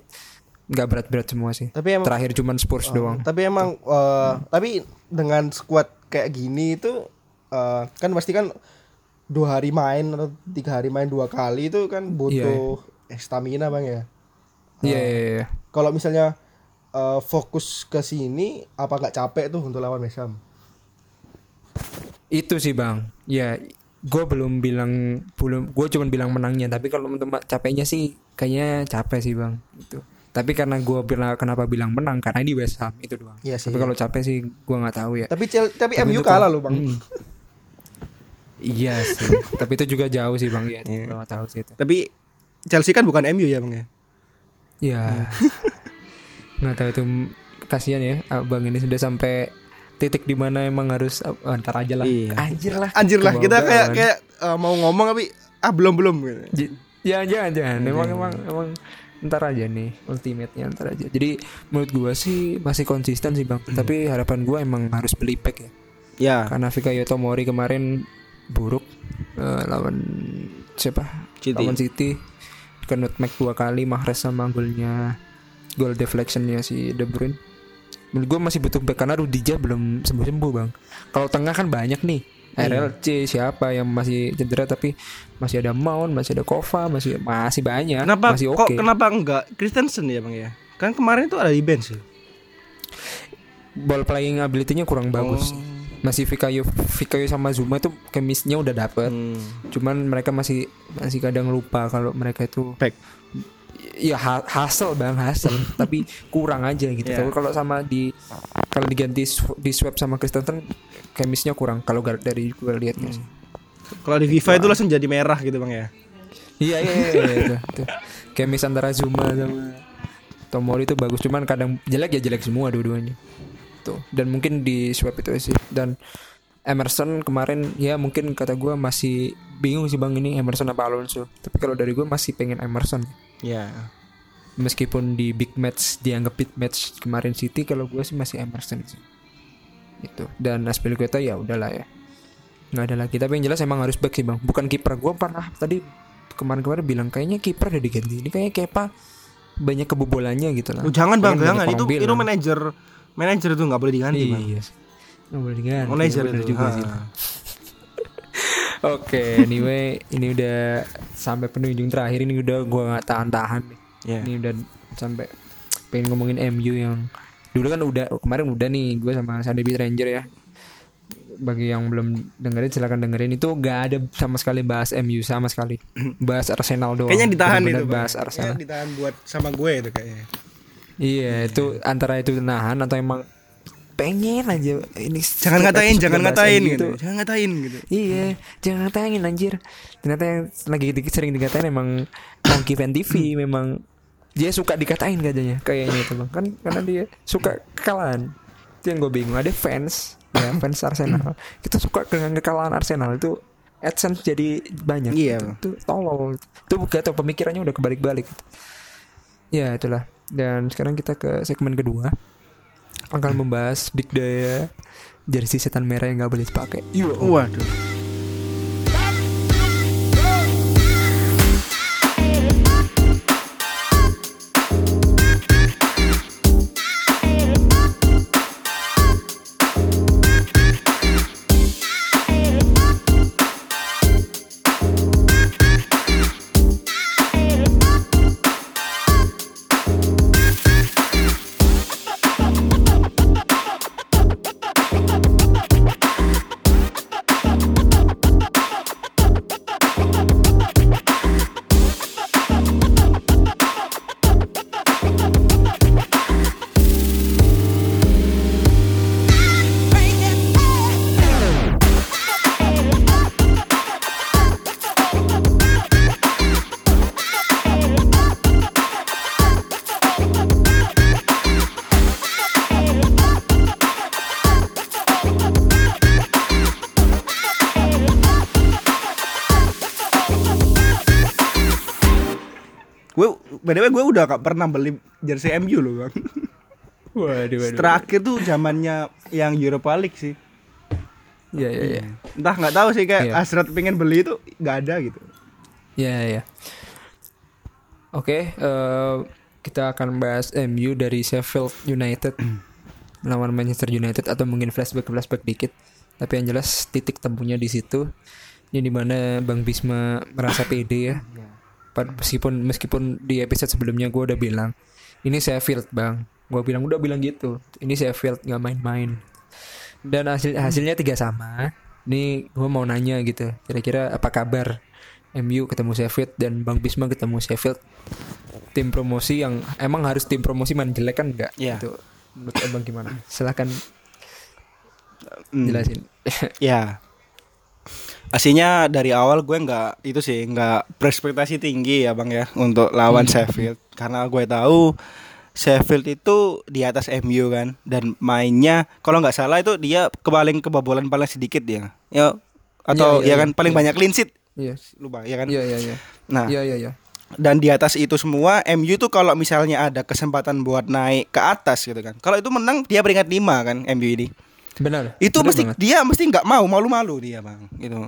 [SPEAKER 1] nggak berat-berat semua sih
[SPEAKER 2] Tapi emang
[SPEAKER 1] terakhir cuman Spurs doang
[SPEAKER 2] Tapi emang eh, tapi dengan squad kayak gini itu eh, kan pasti kan dua hari main atau tiga hari main dua kali itu kan butuh eh, stamina bang ya.
[SPEAKER 1] iya iya, iya.
[SPEAKER 2] Kalau misalnya eh, fokus ke sini apa nggak capek tuh untuk lawan West Ham?
[SPEAKER 1] Itu sih bang, ya gue belum bilang belum gue cuma bilang menangnya tapi kalau untuk capeknya sih kayaknya capek sih bang itu tapi karena gue bilang kenapa bilang menang karena di West Ham itu doang
[SPEAKER 2] Iya sih.
[SPEAKER 1] tapi kalau capek sih gue nggak tahu ya
[SPEAKER 2] Tapi tapi,
[SPEAKER 1] Tapi
[SPEAKER 2] MU kalah loh bang.
[SPEAKER 1] Hmm. iya sih tapi itu juga jauh sih bang ya
[SPEAKER 2] Iya.
[SPEAKER 1] gue nggak tahu sih itu
[SPEAKER 2] Tapi Chelsea kan bukan MU ya bang ya.
[SPEAKER 1] ya nggak tahu itu kasihan ya abang ini sudah sampai titik di mana emang harus oh, ntar aja lah
[SPEAKER 2] Iya.
[SPEAKER 1] anjir lah
[SPEAKER 2] Anjir lah kita kayak kayak eh, mau ngomong tapi ah belum belum gitu.
[SPEAKER 1] J- Jangan jangan jangan emang emang emang ntar aja nih ultimate-nya ntar aja. Jadi menurut gua sih masih konsisten sih bang. Tapi harapan gua emang harus beli pack ya.
[SPEAKER 2] Ya.
[SPEAKER 1] Karena Fikayo Tomori kemarin buruk eh, lawan siapa?
[SPEAKER 2] City.
[SPEAKER 1] Lawan City. Kena nutmeg dua kali Mahrez sama golnya gol deflectionnya si De Bruyne. Menurut gua masih butuh back karena Rudija belum sembuh sembuh bang. Kalau tengah kan banyak nih.
[SPEAKER 2] Iya.
[SPEAKER 1] RLC siapa yang masih cedera tapi masih ada Mount, masih ada Kova, masih masih banyak,
[SPEAKER 2] Kenapa
[SPEAKER 1] masih oke.
[SPEAKER 2] kenapa enggak Christensen ya bang ya? Kan kemarin itu ada di bench. ya?
[SPEAKER 1] Ball playing ability-nya kurang bagus.
[SPEAKER 2] Oh.
[SPEAKER 1] Masih Fikayo Fikayo sama Zuma itu chemistry-nya udah dapet.
[SPEAKER 2] Hmm.
[SPEAKER 1] Cuman mereka masih masih kadang lupa kalau mereka itu
[SPEAKER 2] Back.
[SPEAKER 1] Ya ha- hasil bang hasil tapi kurang aja gitu.
[SPEAKER 2] Iya.
[SPEAKER 1] Tapi kalau sama di kalau diganti di swap sama Christensen chemistry-nya kurang kalau dari gue lihatnya sih.
[SPEAKER 2] Kalau di FIFA itu langsung jadi merah gitu bang ya.
[SPEAKER 1] Iya iya iya, iya itu, itu. Kayak mis antara Zuma sama Tomori itu bagus cuman kadang jelek ya jelek semua dua-duanya. Tuh dan mungkin di swap itu sih dan Emerson kemarin ya mungkin kata gua masih bingung sih bang ini Emerson apa Alonso. Tapi kalau dari gua masih pengen Emerson.
[SPEAKER 2] Ya.
[SPEAKER 1] Meskipun di big match dianggap big match kemarin City kalau gua sih masih Emerson sih. Itu dan Aspilicueta ya udahlah ya. nggak ada lagi. Tapi yang jelas emang harus back sih bang. Bukan kiper. Gua pernah tadi kemarin-kemarin bilang kayaknya kiper udah diganti. Ini kayaknya Kepa banyak kebobolannya gitu lah.
[SPEAKER 2] Oh, jangan bang,
[SPEAKER 1] Pengen
[SPEAKER 2] jangan. itu itu manajer manajer itu nggak boleh diganti bang.
[SPEAKER 1] iya nggak boleh diganti.
[SPEAKER 2] Manajer itu.
[SPEAKER 1] juga
[SPEAKER 2] ha.
[SPEAKER 1] sih oke anyway ini udah sampai penunjuk terakhir ini udah gua nggak tahan-tahan nih
[SPEAKER 2] Ya.
[SPEAKER 1] ini udah sampai pengen ngomongin MU yang dulu kan udah kemarin udah nih gue sama Sandy Beat Ranger ya bagi yang belum dengerin silakan dengerin itu gak ada sama sekali bahas MU sama sekali bahas Arsenal doang
[SPEAKER 2] Kayaknya ditahan
[SPEAKER 1] Bener-bener
[SPEAKER 2] itu. Bang.
[SPEAKER 1] bahas
[SPEAKER 2] Kayaknya
[SPEAKER 1] Arsenal
[SPEAKER 2] ditahan buat sama gue itu kayaknya.
[SPEAKER 1] iya itu antara itu nahan atau emang pengen aja ini
[SPEAKER 2] Jangan ngatain, jangan ngatain gitu.
[SPEAKER 1] tuh.
[SPEAKER 2] Jangan ngatain gitu.
[SPEAKER 1] Iya, jangan ngatain anjir. Ternyata yang lagi di- sering dikatain emang Monkey Fan TV memang dia suka dikatain katanya kayaknya itu bang kan karena dia suka kekalahan itu yang gue bingung ada fans ya fans Arsenal kita suka dengan kekalahan Arsenal itu AdSense jadi banyak
[SPEAKER 2] Iya,
[SPEAKER 1] gitu.
[SPEAKER 2] Bang.
[SPEAKER 1] itu tolol itu gak tau pemikirannya udah kebalik-balik gitu. ya itulah dan sekarang kita ke segmen kedua akan membahas dikdaya jersey setan merah yang gak boleh dipakai
[SPEAKER 2] Waduh. Udah gak pernah beli jersey MU loh bang.
[SPEAKER 1] waduh waduh
[SPEAKER 2] Terakhir tuh zamannya yang Europa League sih.
[SPEAKER 1] Iya iya iya.
[SPEAKER 2] Entah nggak tahu sih kayak
[SPEAKER 1] Iya.
[SPEAKER 2] hasrat pengen beli itu nggak ada gitu.
[SPEAKER 1] Iya iya. Oke, eh, kita akan bahas MU dari Sheffield United melawan Manchester United atau mungkin flashback flashback dikit. Tapi yang jelas titik temunya di situ. Ini di mana Bang Bisma merasa pede ya. Pad- Meskipun meskipun di episode sebelumnya gue udah bilang ini Sheffield bang. Gue bilang udah bilang gitu. Ini Sheffield nggak main-main. Dan hasil hasilnya tiga sama. Ini gue mau nanya gitu. Kira-kira apa kabar MU ketemu Sheffield dan Bang Bisma ketemu Sheffield tim promosi yang emang harus tim promosi main jelek kan enggak
[SPEAKER 2] Iya.
[SPEAKER 1] Itu menurut abang gimana silahkan
[SPEAKER 2] Hmm.
[SPEAKER 1] jelasin
[SPEAKER 2] Ya. Aslinya dari awal gue nggak itu sih nggak berekspektasi tinggi ya bang ya untuk lawan Sheffield. Karena gue tahu Sheffield itu di atas MU kan. Dan mainnya kalau nggak salah itu dia kepaling kebobolan paling sedikit dia. Ya atau
[SPEAKER 1] Iya, iya,
[SPEAKER 2] ya kan
[SPEAKER 1] iya,
[SPEAKER 2] paling
[SPEAKER 1] iya.
[SPEAKER 2] banyak clean sheet.
[SPEAKER 1] Iya.
[SPEAKER 2] Lupa ya kan?
[SPEAKER 1] Iya iya iya.
[SPEAKER 2] Nah
[SPEAKER 1] iya iya iya.
[SPEAKER 2] dan di atas itu semua MU tuh kalau misalnya ada kesempatan buat naik ke atas gitu kan. Kalau itu menang dia peringkat 5 kan MU ini
[SPEAKER 1] benar.
[SPEAKER 2] Itu
[SPEAKER 1] benar
[SPEAKER 2] mesti
[SPEAKER 1] banget.
[SPEAKER 2] dia mesti nggak mau malu-malu dia bang gitu.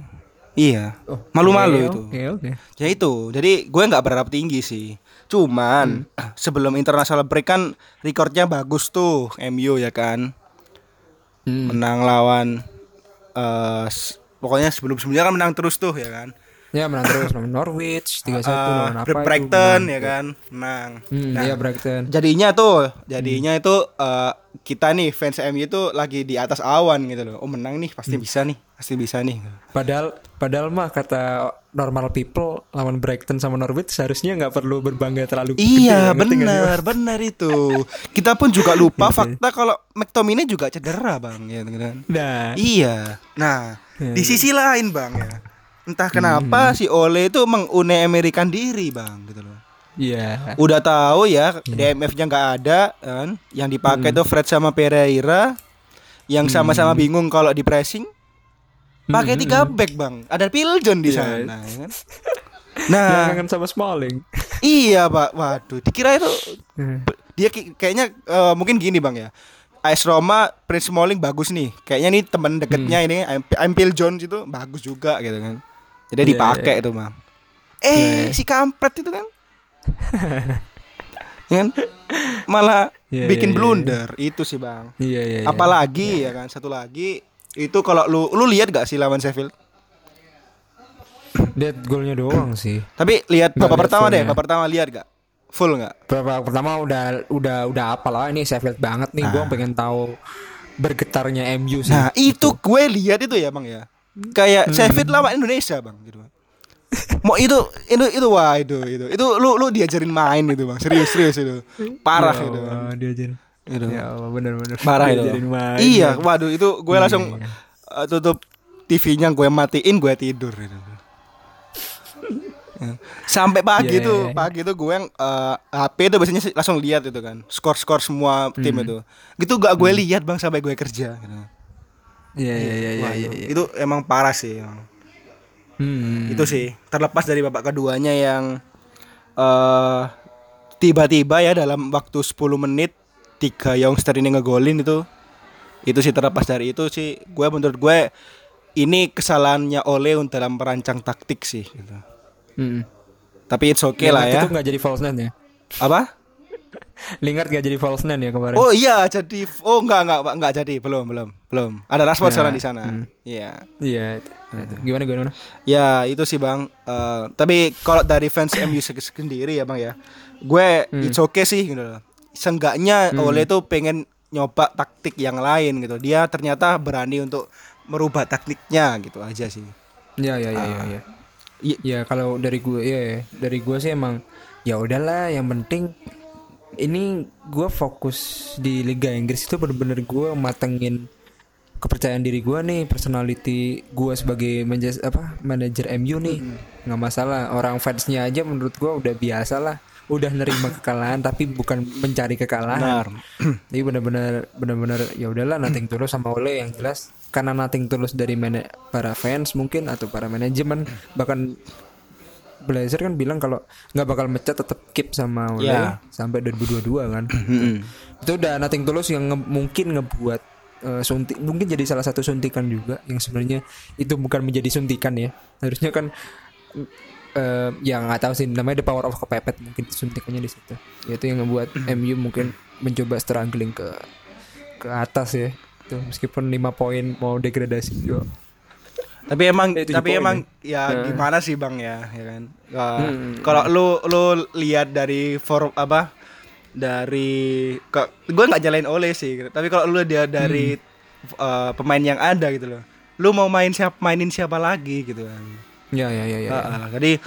[SPEAKER 2] Iya
[SPEAKER 1] Oh,
[SPEAKER 2] malu-malu
[SPEAKER 1] oke,
[SPEAKER 2] itu.
[SPEAKER 1] oke oke.
[SPEAKER 2] Ya itu jadi gue nggak berharap tinggi sih. Cuman sebelum international break kan recordnya bagus tuh MU ya kan.
[SPEAKER 1] Hmm.
[SPEAKER 2] menang lawan s- pokoknya sebelum sebelumnya kan menang terus tuh ya kan
[SPEAKER 1] ya menang terus lawan Norwich 3-1
[SPEAKER 2] Eh,
[SPEAKER 1] lawan apa itu,
[SPEAKER 2] Brighton
[SPEAKER 1] menang.
[SPEAKER 2] ya kan? Menang.
[SPEAKER 1] Hmm,
[SPEAKER 2] Nah,
[SPEAKER 1] iya Brighton.
[SPEAKER 2] jadinya tuh jadinya itu eh, kita nih fans MU itu lagi di atas awan gitu loh. Oh menang nih pasti
[SPEAKER 1] Hmm.
[SPEAKER 2] bisa nih pasti bisa nih.
[SPEAKER 1] Padahal padahal mah kata normal people lawan Brighton sama Norwich seharusnya nggak perlu berbangga terlalu
[SPEAKER 2] Iya benar benar itu. Kita pun juga lupa fakta kalau McTominay juga cedera bang ya kan.
[SPEAKER 1] Nah.
[SPEAKER 2] Iya. Nah
[SPEAKER 1] Ya,
[SPEAKER 2] di sisi lain bang ya entah kenapa si Ole itu mengune Amerikan diri bang gitu loh.
[SPEAKER 1] Iya.
[SPEAKER 2] udah tahu ya DMF-nya nggak ada kan? Yang dipakai tuh Fred sama Pereira yang sama-sama bingung kalau di pressing pakai tiga back bang. Ada Phil John di
[SPEAKER 1] Iya.
[SPEAKER 2] sana ya kan? Nah.
[SPEAKER 1] Kangen sama Smalling.
[SPEAKER 2] iya pak. Waduh dikira itu
[SPEAKER 1] Hmm.
[SPEAKER 2] dia kayaknya eh, mungkin gini bang ya. AS Roma Prince Smalling bagus nih. Kayaknya nih teman deketnya ini I'm- I'm Phil Jones itu bagus juga gitu kan jadi
[SPEAKER 1] Iya,
[SPEAKER 2] dipakai itu bang eh si kampret itu kan? Ya kan? Malah
[SPEAKER 1] Iya,
[SPEAKER 2] bikin
[SPEAKER 1] iya, iya.
[SPEAKER 2] blunder. Itu sih bang.
[SPEAKER 1] Iya iya. iya.
[SPEAKER 2] apalagi ya kan? Satu lagi itu kalau lu lu lihat gak sih lawan Sheffield?
[SPEAKER 1] Lihat golnya doang sih.
[SPEAKER 2] tapi lihat babak pertama deh babak pertama lihat gak? Full nggak
[SPEAKER 1] Babak pertama udah udah udah apa lah ini Sheffield banget nih. Gua pengen tahu bergetarnya MU sih.
[SPEAKER 2] Nah itu gue lihat itu ya bang ya Kayak Sheffield lawan Indonesia bang gitu. Mau itu itu itu wah itu itu itu lu lu diajarin main itu bang serius serius itu parah
[SPEAKER 1] Ya
[SPEAKER 2] itu bang.
[SPEAKER 1] Allah, dia ajarin.
[SPEAKER 2] Itu.
[SPEAKER 1] Ya Allah bener-bener.
[SPEAKER 2] parah itu
[SPEAKER 1] Diajarin main.
[SPEAKER 2] iya waduh itu gue langsung
[SPEAKER 1] Iya.
[SPEAKER 2] uh, tutup TV-nya gue matiin gue tidur gitu. Ya. Sampai pagi tuh
[SPEAKER 1] iya, iya.
[SPEAKER 2] pagi tuh gue yang uh, HP itu biasanya langsung lihat itu kan skor-skor semua tim
[SPEAKER 1] Hmm.
[SPEAKER 2] itu gitu gak gue lihat bang sampai gue kerja gitu.
[SPEAKER 1] Iya iya iya iya iya.
[SPEAKER 2] itu,
[SPEAKER 1] iya.
[SPEAKER 2] itu emang parah sih.
[SPEAKER 1] Hmm.
[SPEAKER 2] itu sih terlepas dari babak keduanya yang eh tiba-tiba ya dalam waktu 10 menit tiga youngster ini ngegolin itu itu sih terlepas dari itu sih gue menurut gue ini kesalahannya Ole untuk dalam merancang taktik sih gitu.
[SPEAKER 1] Hmm.
[SPEAKER 2] tapi it's okay lah ya
[SPEAKER 1] Itu nggak jadi false nine ya?
[SPEAKER 2] apa
[SPEAKER 1] Lingard gak jadi false nine ya kemarin?
[SPEAKER 2] oh iya jadi oh enggak enggak Pak, enggak jadi belum belum belum ada Rashford
[SPEAKER 1] Ya,
[SPEAKER 2] sekarang di sana
[SPEAKER 1] hmm.
[SPEAKER 2] iya
[SPEAKER 1] Iya. itu. Itu. Gimana gimana?
[SPEAKER 2] Ya itu sih bang. Eh, tapi kalau dari fans MU se- sendiri ya bang ya, gue
[SPEAKER 1] Hmm.
[SPEAKER 2] it's okay sih gitu. loh. Seenggaknya Ole tuh pengen nyoba taktik yang lain gitu. Dia ternyata berani untuk merubah taktiknya gitu aja sih.
[SPEAKER 1] Iya iya iya iya. iya.
[SPEAKER 2] Iya.
[SPEAKER 1] Ya kalau dari gue ya ya. dari gue sih emang ya udahlah yang penting ini gue fokus di Liga Inggris itu bener-bener gue matengin kepercayaan diri gue nih personality gue sebagai manajer apa manajer MU nih. Nggak masalah orang fansnya aja menurut gue udah biasa lah. Udah nerima kekalahan tapi bukan mencari kekalahan.
[SPEAKER 2] Benar.
[SPEAKER 1] jadi benar-benar benar-benar ya udahlah nating tulus sama Ole yang jelas. Karena nating tulus dari mana para fans mungkin atau para manajemen. Bahkan Blazer kan bilang kalau nggak bakal mecat tetap keep sama Ole
[SPEAKER 2] Ya.
[SPEAKER 1] sampai 2022 kan. Itu udah nating tulus yang nge- mungkin ngebuat eh, suntik mungkin jadi salah satu suntikan juga yang sebenarnya itu bukan menjadi suntikan ya. Harusnya kan eh ya nggak tahu sih namanya the power of kepepet mungkin suntikannya di situ. Yaitu yang ngebuat MU mungkin mencoba struggling ke ke atas ya. Tuh meskipun lima poin mau degradasi juga
[SPEAKER 2] Tapi emang tapi emang
[SPEAKER 1] ya.
[SPEAKER 2] ya gimana sih bang ya, ya kan. Eh,
[SPEAKER 1] Hmm.
[SPEAKER 2] Kalau lu lu lihat dari form apa dari ke, gue nggak jalain Ole sih, tapi kalau lu dia dari eh, pemain yang ada gitu loh, lu mau main siapa mainin siapa lagi gitu kan.
[SPEAKER 1] ya ya ya ya, ya.
[SPEAKER 2] Ah, ah. jadi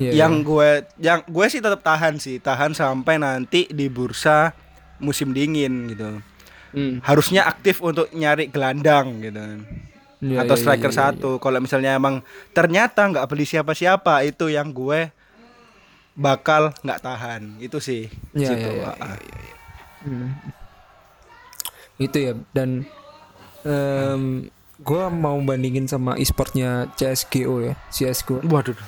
[SPEAKER 1] Ya,
[SPEAKER 2] yang gue yang gue sih tetap tahan sih, tahan sampai nanti di bursa musim dingin gitu.
[SPEAKER 1] Hmm.
[SPEAKER 2] Harusnya aktif untuk nyari gelandang gitu kan
[SPEAKER 1] Ya,
[SPEAKER 2] atau
[SPEAKER 1] ya, ya,
[SPEAKER 2] striker
[SPEAKER 1] ya, ya.
[SPEAKER 2] satu. Kalau misalnya emang ternyata nggak beli siapa-siapa itu yang gue bakal nggak tahan. Itu sih.
[SPEAKER 1] Ya,
[SPEAKER 2] situ.
[SPEAKER 1] ya, ya,
[SPEAKER 2] Ah.
[SPEAKER 1] ya, ya. Hmm. Itu ya dan em gua mau bandingin sama e-sportnya CSGO ya, CSGO.
[SPEAKER 2] Waduh.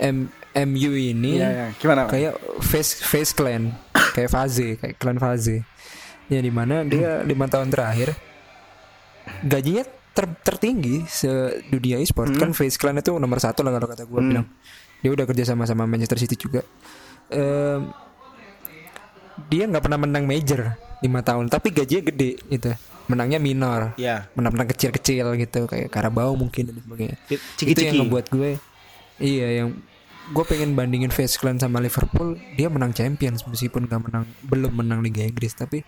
[SPEAKER 1] M MU ini
[SPEAKER 2] Iya, iya. Gimana?
[SPEAKER 1] Kayak face face clan, kayak Faze, kayak klan Faze. Ya di mana dia lima tahun terakhir gajinya ter- tertinggi sedunia e-sport kan face clan itu nomor satu lah kalau kata gua
[SPEAKER 2] Hmm.
[SPEAKER 1] bilang. Dia udah kerja sama sama Manchester City juga. Em, dia nggak pernah menang major lima tahun, tapi gajinya gede gitu. Menangnya minor,
[SPEAKER 2] Iya.
[SPEAKER 1] menang-menang kecil-kecil gitu kayak Carabao mungkin dan sebagainya itu yang ngebuat gue iya yang gue pengen bandingin Face Clan sama Liverpool dia menang Champions meskipun gak menang belum menang Liga Inggris tapi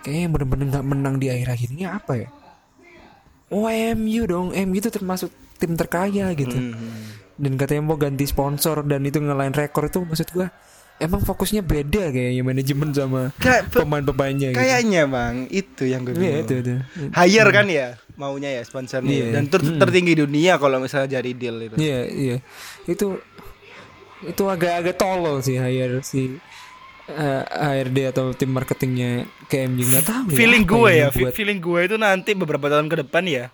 [SPEAKER 1] kayaknya yang bener-bener gak menang di akhir-akhir ini apa ya oh MU dong MU itu termasuk tim terkaya gitu
[SPEAKER 2] Hmm.
[SPEAKER 1] dan katanya mau ganti sponsor dan itu ngelain rekor itu maksud gue emang fokusnya beda kayaknya manajemen sama pemain-pemainnya gitu.
[SPEAKER 2] kayaknya bang itu yang gue
[SPEAKER 1] Iya
[SPEAKER 2] bingung.
[SPEAKER 1] itu itu.
[SPEAKER 2] hire kan ya maunya ya sponsornya
[SPEAKER 1] Iya.
[SPEAKER 2] dan ter-
[SPEAKER 1] Hmm.
[SPEAKER 2] tertinggi dunia kalau misalnya jadi deal itu
[SPEAKER 1] Iya iya. Itu itu agak-agak tolol sih hire si eh, HRD atau tim marketingnya KMU nggak tahu. ya,
[SPEAKER 2] feeling gue ya
[SPEAKER 1] buat-
[SPEAKER 2] feeling gue itu nanti beberapa tahun ke depan ya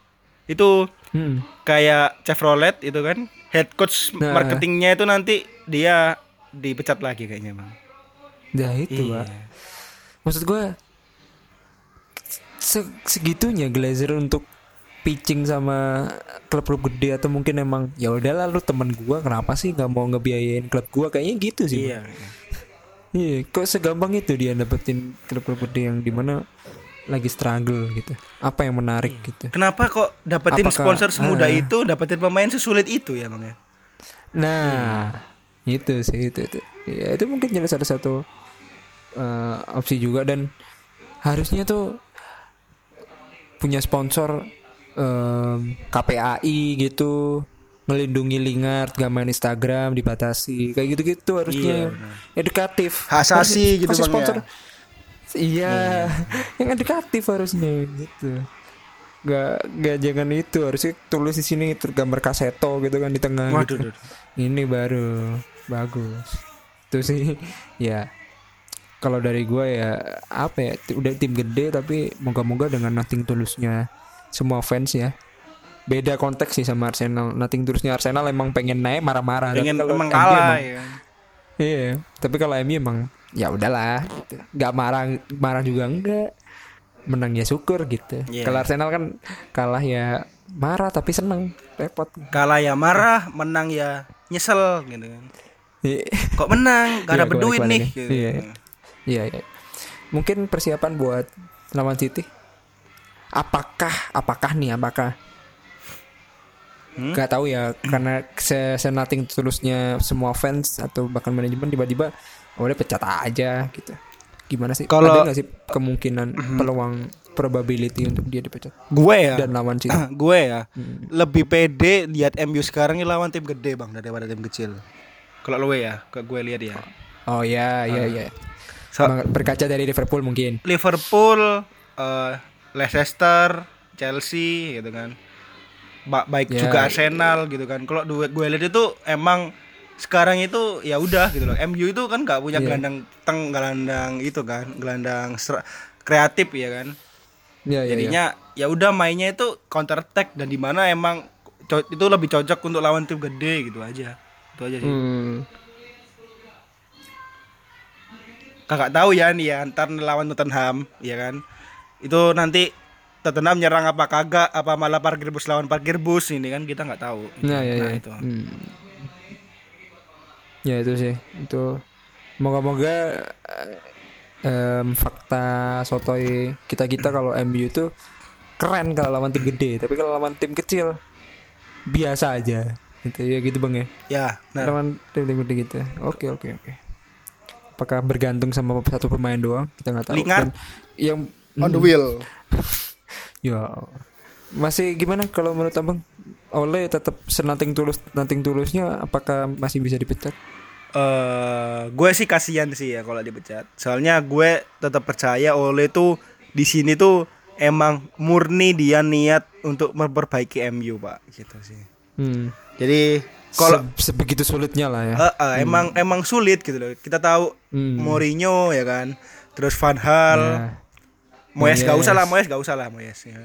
[SPEAKER 2] itu
[SPEAKER 1] Hmm.
[SPEAKER 2] kayak Chevrolet itu kan head coach
[SPEAKER 1] Nah.
[SPEAKER 2] marketingnya itu nanti dia dipecat lagi kayaknya bang
[SPEAKER 1] Nah itu
[SPEAKER 2] Iya.
[SPEAKER 1] pak. Maksud gue se- segitunya Glazer untuk pitching sama klub-klub gede atau mungkin emang ya udahlah lu temen gua kenapa sih nggak mau ngebiayain klub gua kayaknya gitu sih
[SPEAKER 2] iya
[SPEAKER 1] Iya, kok segampang itu dia dapetin klub-klub gede yang di mana lagi struggle gitu. Apa yang menarik gitu.
[SPEAKER 2] kenapa kok dapetin
[SPEAKER 1] Apakah-
[SPEAKER 2] sponsor semudah
[SPEAKER 1] ah.
[SPEAKER 2] itu dapetin pemain sesulit itu ya bang ya
[SPEAKER 1] Nah, itu sih itu itu. Ya, itu mungkin jadi salah satu eh, opsi juga dan harusnya tuh punya sponsor em, KPAI gitu melindungi Lingard gak main Instagram dibatasi. Kayak gitu-gitu harusnya.
[SPEAKER 2] Iya,
[SPEAKER 1] edukatif.
[SPEAKER 2] Asasi gitu,
[SPEAKER 1] kasih
[SPEAKER 2] Bang,
[SPEAKER 1] sponsor.
[SPEAKER 2] Ya?
[SPEAKER 1] iya. Yang edukatif harusnya gitu. Gak, gak jangan itu. Harusnya tulis di sini tergambar kaseto gitu kan di tengah
[SPEAKER 2] waduh
[SPEAKER 1] gitu.
[SPEAKER 2] duh, duh.
[SPEAKER 1] ini baru bagus. Itu sih ya. Kalau dari gua ya apa ya udah tim gede tapi moga-moga dengan nothing tulusnya semua fans ya beda konteks sih sama Arsenal nothing tulusnya Arsenal emang pengen naik marah-marah Tapi
[SPEAKER 2] pengen
[SPEAKER 1] kalau
[SPEAKER 2] emang kalah
[SPEAKER 1] emang-
[SPEAKER 2] ya
[SPEAKER 1] iya tapi kalau MU emang ya udahlah gitu. nggak marah marah juga enggak menang ya syukur gitu
[SPEAKER 2] Iya.
[SPEAKER 1] kalau Arsenal kan kalah ya marah tapi seneng repot
[SPEAKER 2] kalah ya marah menang ya nyesel gitu kan
[SPEAKER 1] Iya.
[SPEAKER 2] kok menang gak
[SPEAKER 1] Iya,
[SPEAKER 2] dapet duit
[SPEAKER 1] kebalik-baliknya.
[SPEAKER 2] nih gitu.
[SPEAKER 1] Iya. Iya, iya. Mungkin persiapan buat lawan City. Apakah apakah nih apakah
[SPEAKER 2] Hmm?
[SPEAKER 1] Gak tahu ya karena se senating tulusnya semua fans atau bahkan manajemen tiba-tiba udah pecat aja gitu. Gimana sih?
[SPEAKER 2] Kalau-
[SPEAKER 1] ada nggak sih kemungkinan peluang probability untuk dia dipecat
[SPEAKER 2] gue ya
[SPEAKER 1] dan lawan City?
[SPEAKER 2] gue ya
[SPEAKER 1] Hmm.
[SPEAKER 2] lebih pede lihat MU sekarang ini lawan tim gede bang daripada tim kecil kalau lo ya ke gue lihat ya
[SPEAKER 1] Oh ya, ya, ya.
[SPEAKER 2] So-
[SPEAKER 1] Berkaca dari Liverpool mungkin.
[SPEAKER 2] Liverpool eh, Leicester Chelsea gitu kan baik
[SPEAKER 1] Ya.
[SPEAKER 2] juga Arsenal gitu kan kalau gue gue lihat itu emang sekarang itu ya udah gitu loh MU itu kan nggak punya
[SPEAKER 1] Iya.
[SPEAKER 2] gelandang teng gelandang itu kan gelandang kreatif ya kan
[SPEAKER 1] Ya, ya, ya.
[SPEAKER 2] jadinya ya udah mainnya itu counter attack dan di mana emang itu lebih cocok untuk lawan tim gede gitu aja itu aja sih
[SPEAKER 1] Hmm.
[SPEAKER 2] kakak tahu ya nih ya ntar lawan Tottenham ya kan itu nanti Tottenham nyerang apa kagak apa malah parkir bus lawan parkir bus ini kan kita nggak tahu
[SPEAKER 1] Nah, ya,
[SPEAKER 2] Nah,
[SPEAKER 1] ya.
[SPEAKER 2] itu
[SPEAKER 1] Hmm. Ya itu sih. Itu moga-moga em, fakta sotoy kita-kita kalau MU itu keren kalau lawan tim gede, tapi kalau lawan tim kecil biasa aja. Gitu ya gitu Bang ya.
[SPEAKER 2] ya nah
[SPEAKER 1] Lawan tim tim gede gitu. Oke, oke, oke. Apakah bergantung sama satu pemain doang? Kita nggak tahu.
[SPEAKER 2] Lingard.
[SPEAKER 1] Dan yang
[SPEAKER 2] on the
[SPEAKER 1] Hmm.
[SPEAKER 2] wheel
[SPEAKER 1] Ya masih gimana kalau menurut abang? Oleh tetap senating tulus nating tulusnya apakah masih bisa dipecat?
[SPEAKER 2] eh gue sih kasihan sih ya kalau dipecat soalnya gue tetap percaya Ole tuh di sini tuh emang murni dia niat untuk memperbaiki MU pak gitu sih
[SPEAKER 1] Hmm.
[SPEAKER 2] jadi kalau
[SPEAKER 1] Se- sebegitu sulitnya lah ya.
[SPEAKER 2] Eh, eh, emang emang sulit gitu loh kita tahu
[SPEAKER 1] Hmm.
[SPEAKER 2] Mourinho ya kan terus Van Hal
[SPEAKER 1] Ya.
[SPEAKER 2] Moyes gak usah lah Moyes gak usah lah Moyes ya.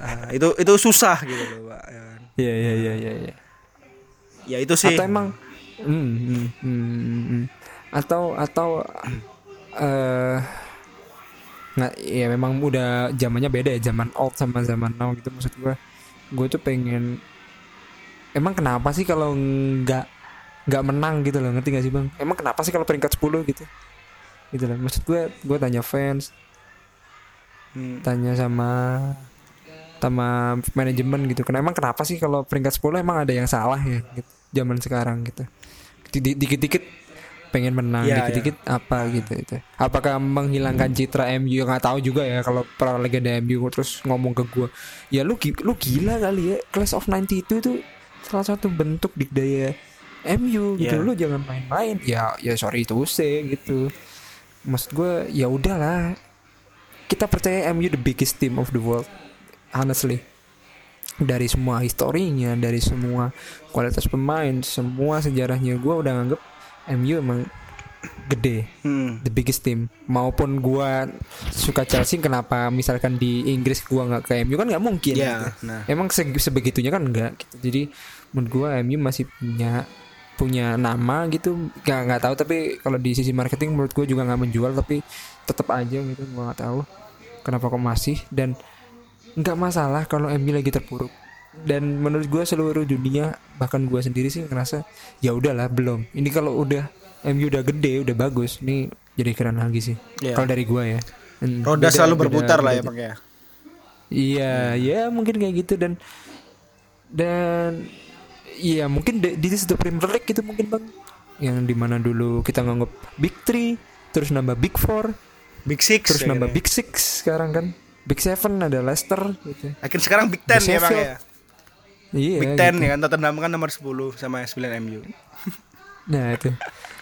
[SPEAKER 2] Ah, itu itu susah gitu loh pak ya, kan.
[SPEAKER 1] Iya iya iya iya. Ya.
[SPEAKER 2] ya itu sih
[SPEAKER 1] Atau emang hmm, hmm, hmm, hmm. atau atau eh nggak ya memang udah zamannya beda ya zaman old sama zaman now gitu maksud gua gue tuh pengen emang kenapa sih kalau nggak nggak menang gitu loh ngerti gak sih bang emang kenapa sih kalau peringkat 10 gitu gitu loh maksud gue gue tanya fans
[SPEAKER 2] Hmm.
[SPEAKER 1] tanya sama sama manajemen gitu. Kenapa emang kenapa sih kalau peringkat 10 emang ada yang salah ya gitu, zaman sekarang gitu. Di- Dikit-dikit pengen menang,
[SPEAKER 2] Iya,
[SPEAKER 1] dikit-dikit apa gitu itu. Apakah menghilangkan citra MU nggak tahu juga ya kalau para legenda MU terus ngomong ke gua, "Ya lu lu gila kali ya. Class of 92 itu salah satu bentuk dikdaya MU gitu
[SPEAKER 2] Iya.
[SPEAKER 1] lu jangan main-main ya ya sorry itu sih gitu maksud gue ya udahlah kita percaya MU the biggest team of the world honestly. Dari semua historinya dari semua kualitas pemain semua sejarahnya gue udah nganggep MU emang gede.
[SPEAKER 2] Hmm.
[SPEAKER 1] the biggest team. Maupun gua suka Chelsea kenapa misalkan di Inggris gua nggak ke MU kan nggak mungkin. Gitu.
[SPEAKER 2] nah.
[SPEAKER 1] emang se- sebegitunya kan enggak gitu. Jadi menurut gua MU masih punya punya nama gitu. Nggak nggak tahu tapi kalau di sisi marketing menurut gua juga nggak menjual tapi tetap aja gitu gua nggak tahu kenapa kok masih dan nggak masalah kalau MU lagi terpuruk. Dan menurut gua seluruh dunia bahkan gua sendiri sih ngerasa ya udahlah belum. Ini kalau udah MU udah gede udah bagus ini jadi keren lagi sih.
[SPEAKER 2] Iya.
[SPEAKER 1] kalau dari gua ya. Hmm,
[SPEAKER 2] Roda
[SPEAKER 1] beda-
[SPEAKER 2] selalu
[SPEAKER 1] beda-
[SPEAKER 2] berputar lah ya Pak ya.
[SPEAKER 1] Iya, ya mungkin kayak gitu dan dan iya mungkin di, di situ Premier League gitu mungkin bang, yang di mana dulu kita nganggap Big Three, terus nambah Big Four,
[SPEAKER 2] Big Six.
[SPEAKER 1] terus
[SPEAKER 2] ya
[SPEAKER 1] nambah
[SPEAKER 2] ya.
[SPEAKER 1] Big Six sekarang kan, Big Seven ada Leicester gitu.
[SPEAKER 2] Akhirnya sekarang Big Ten ya Bang ya.
[SPEAKER 1] Iya.
[SPEAKER 2] Big Ten
[SPEAKER 1] gitu.
[SPEAKER 2] ya kan Tottenham kan nomor 10 sama 9 MU.
[SPEAKER 1] Nah itu.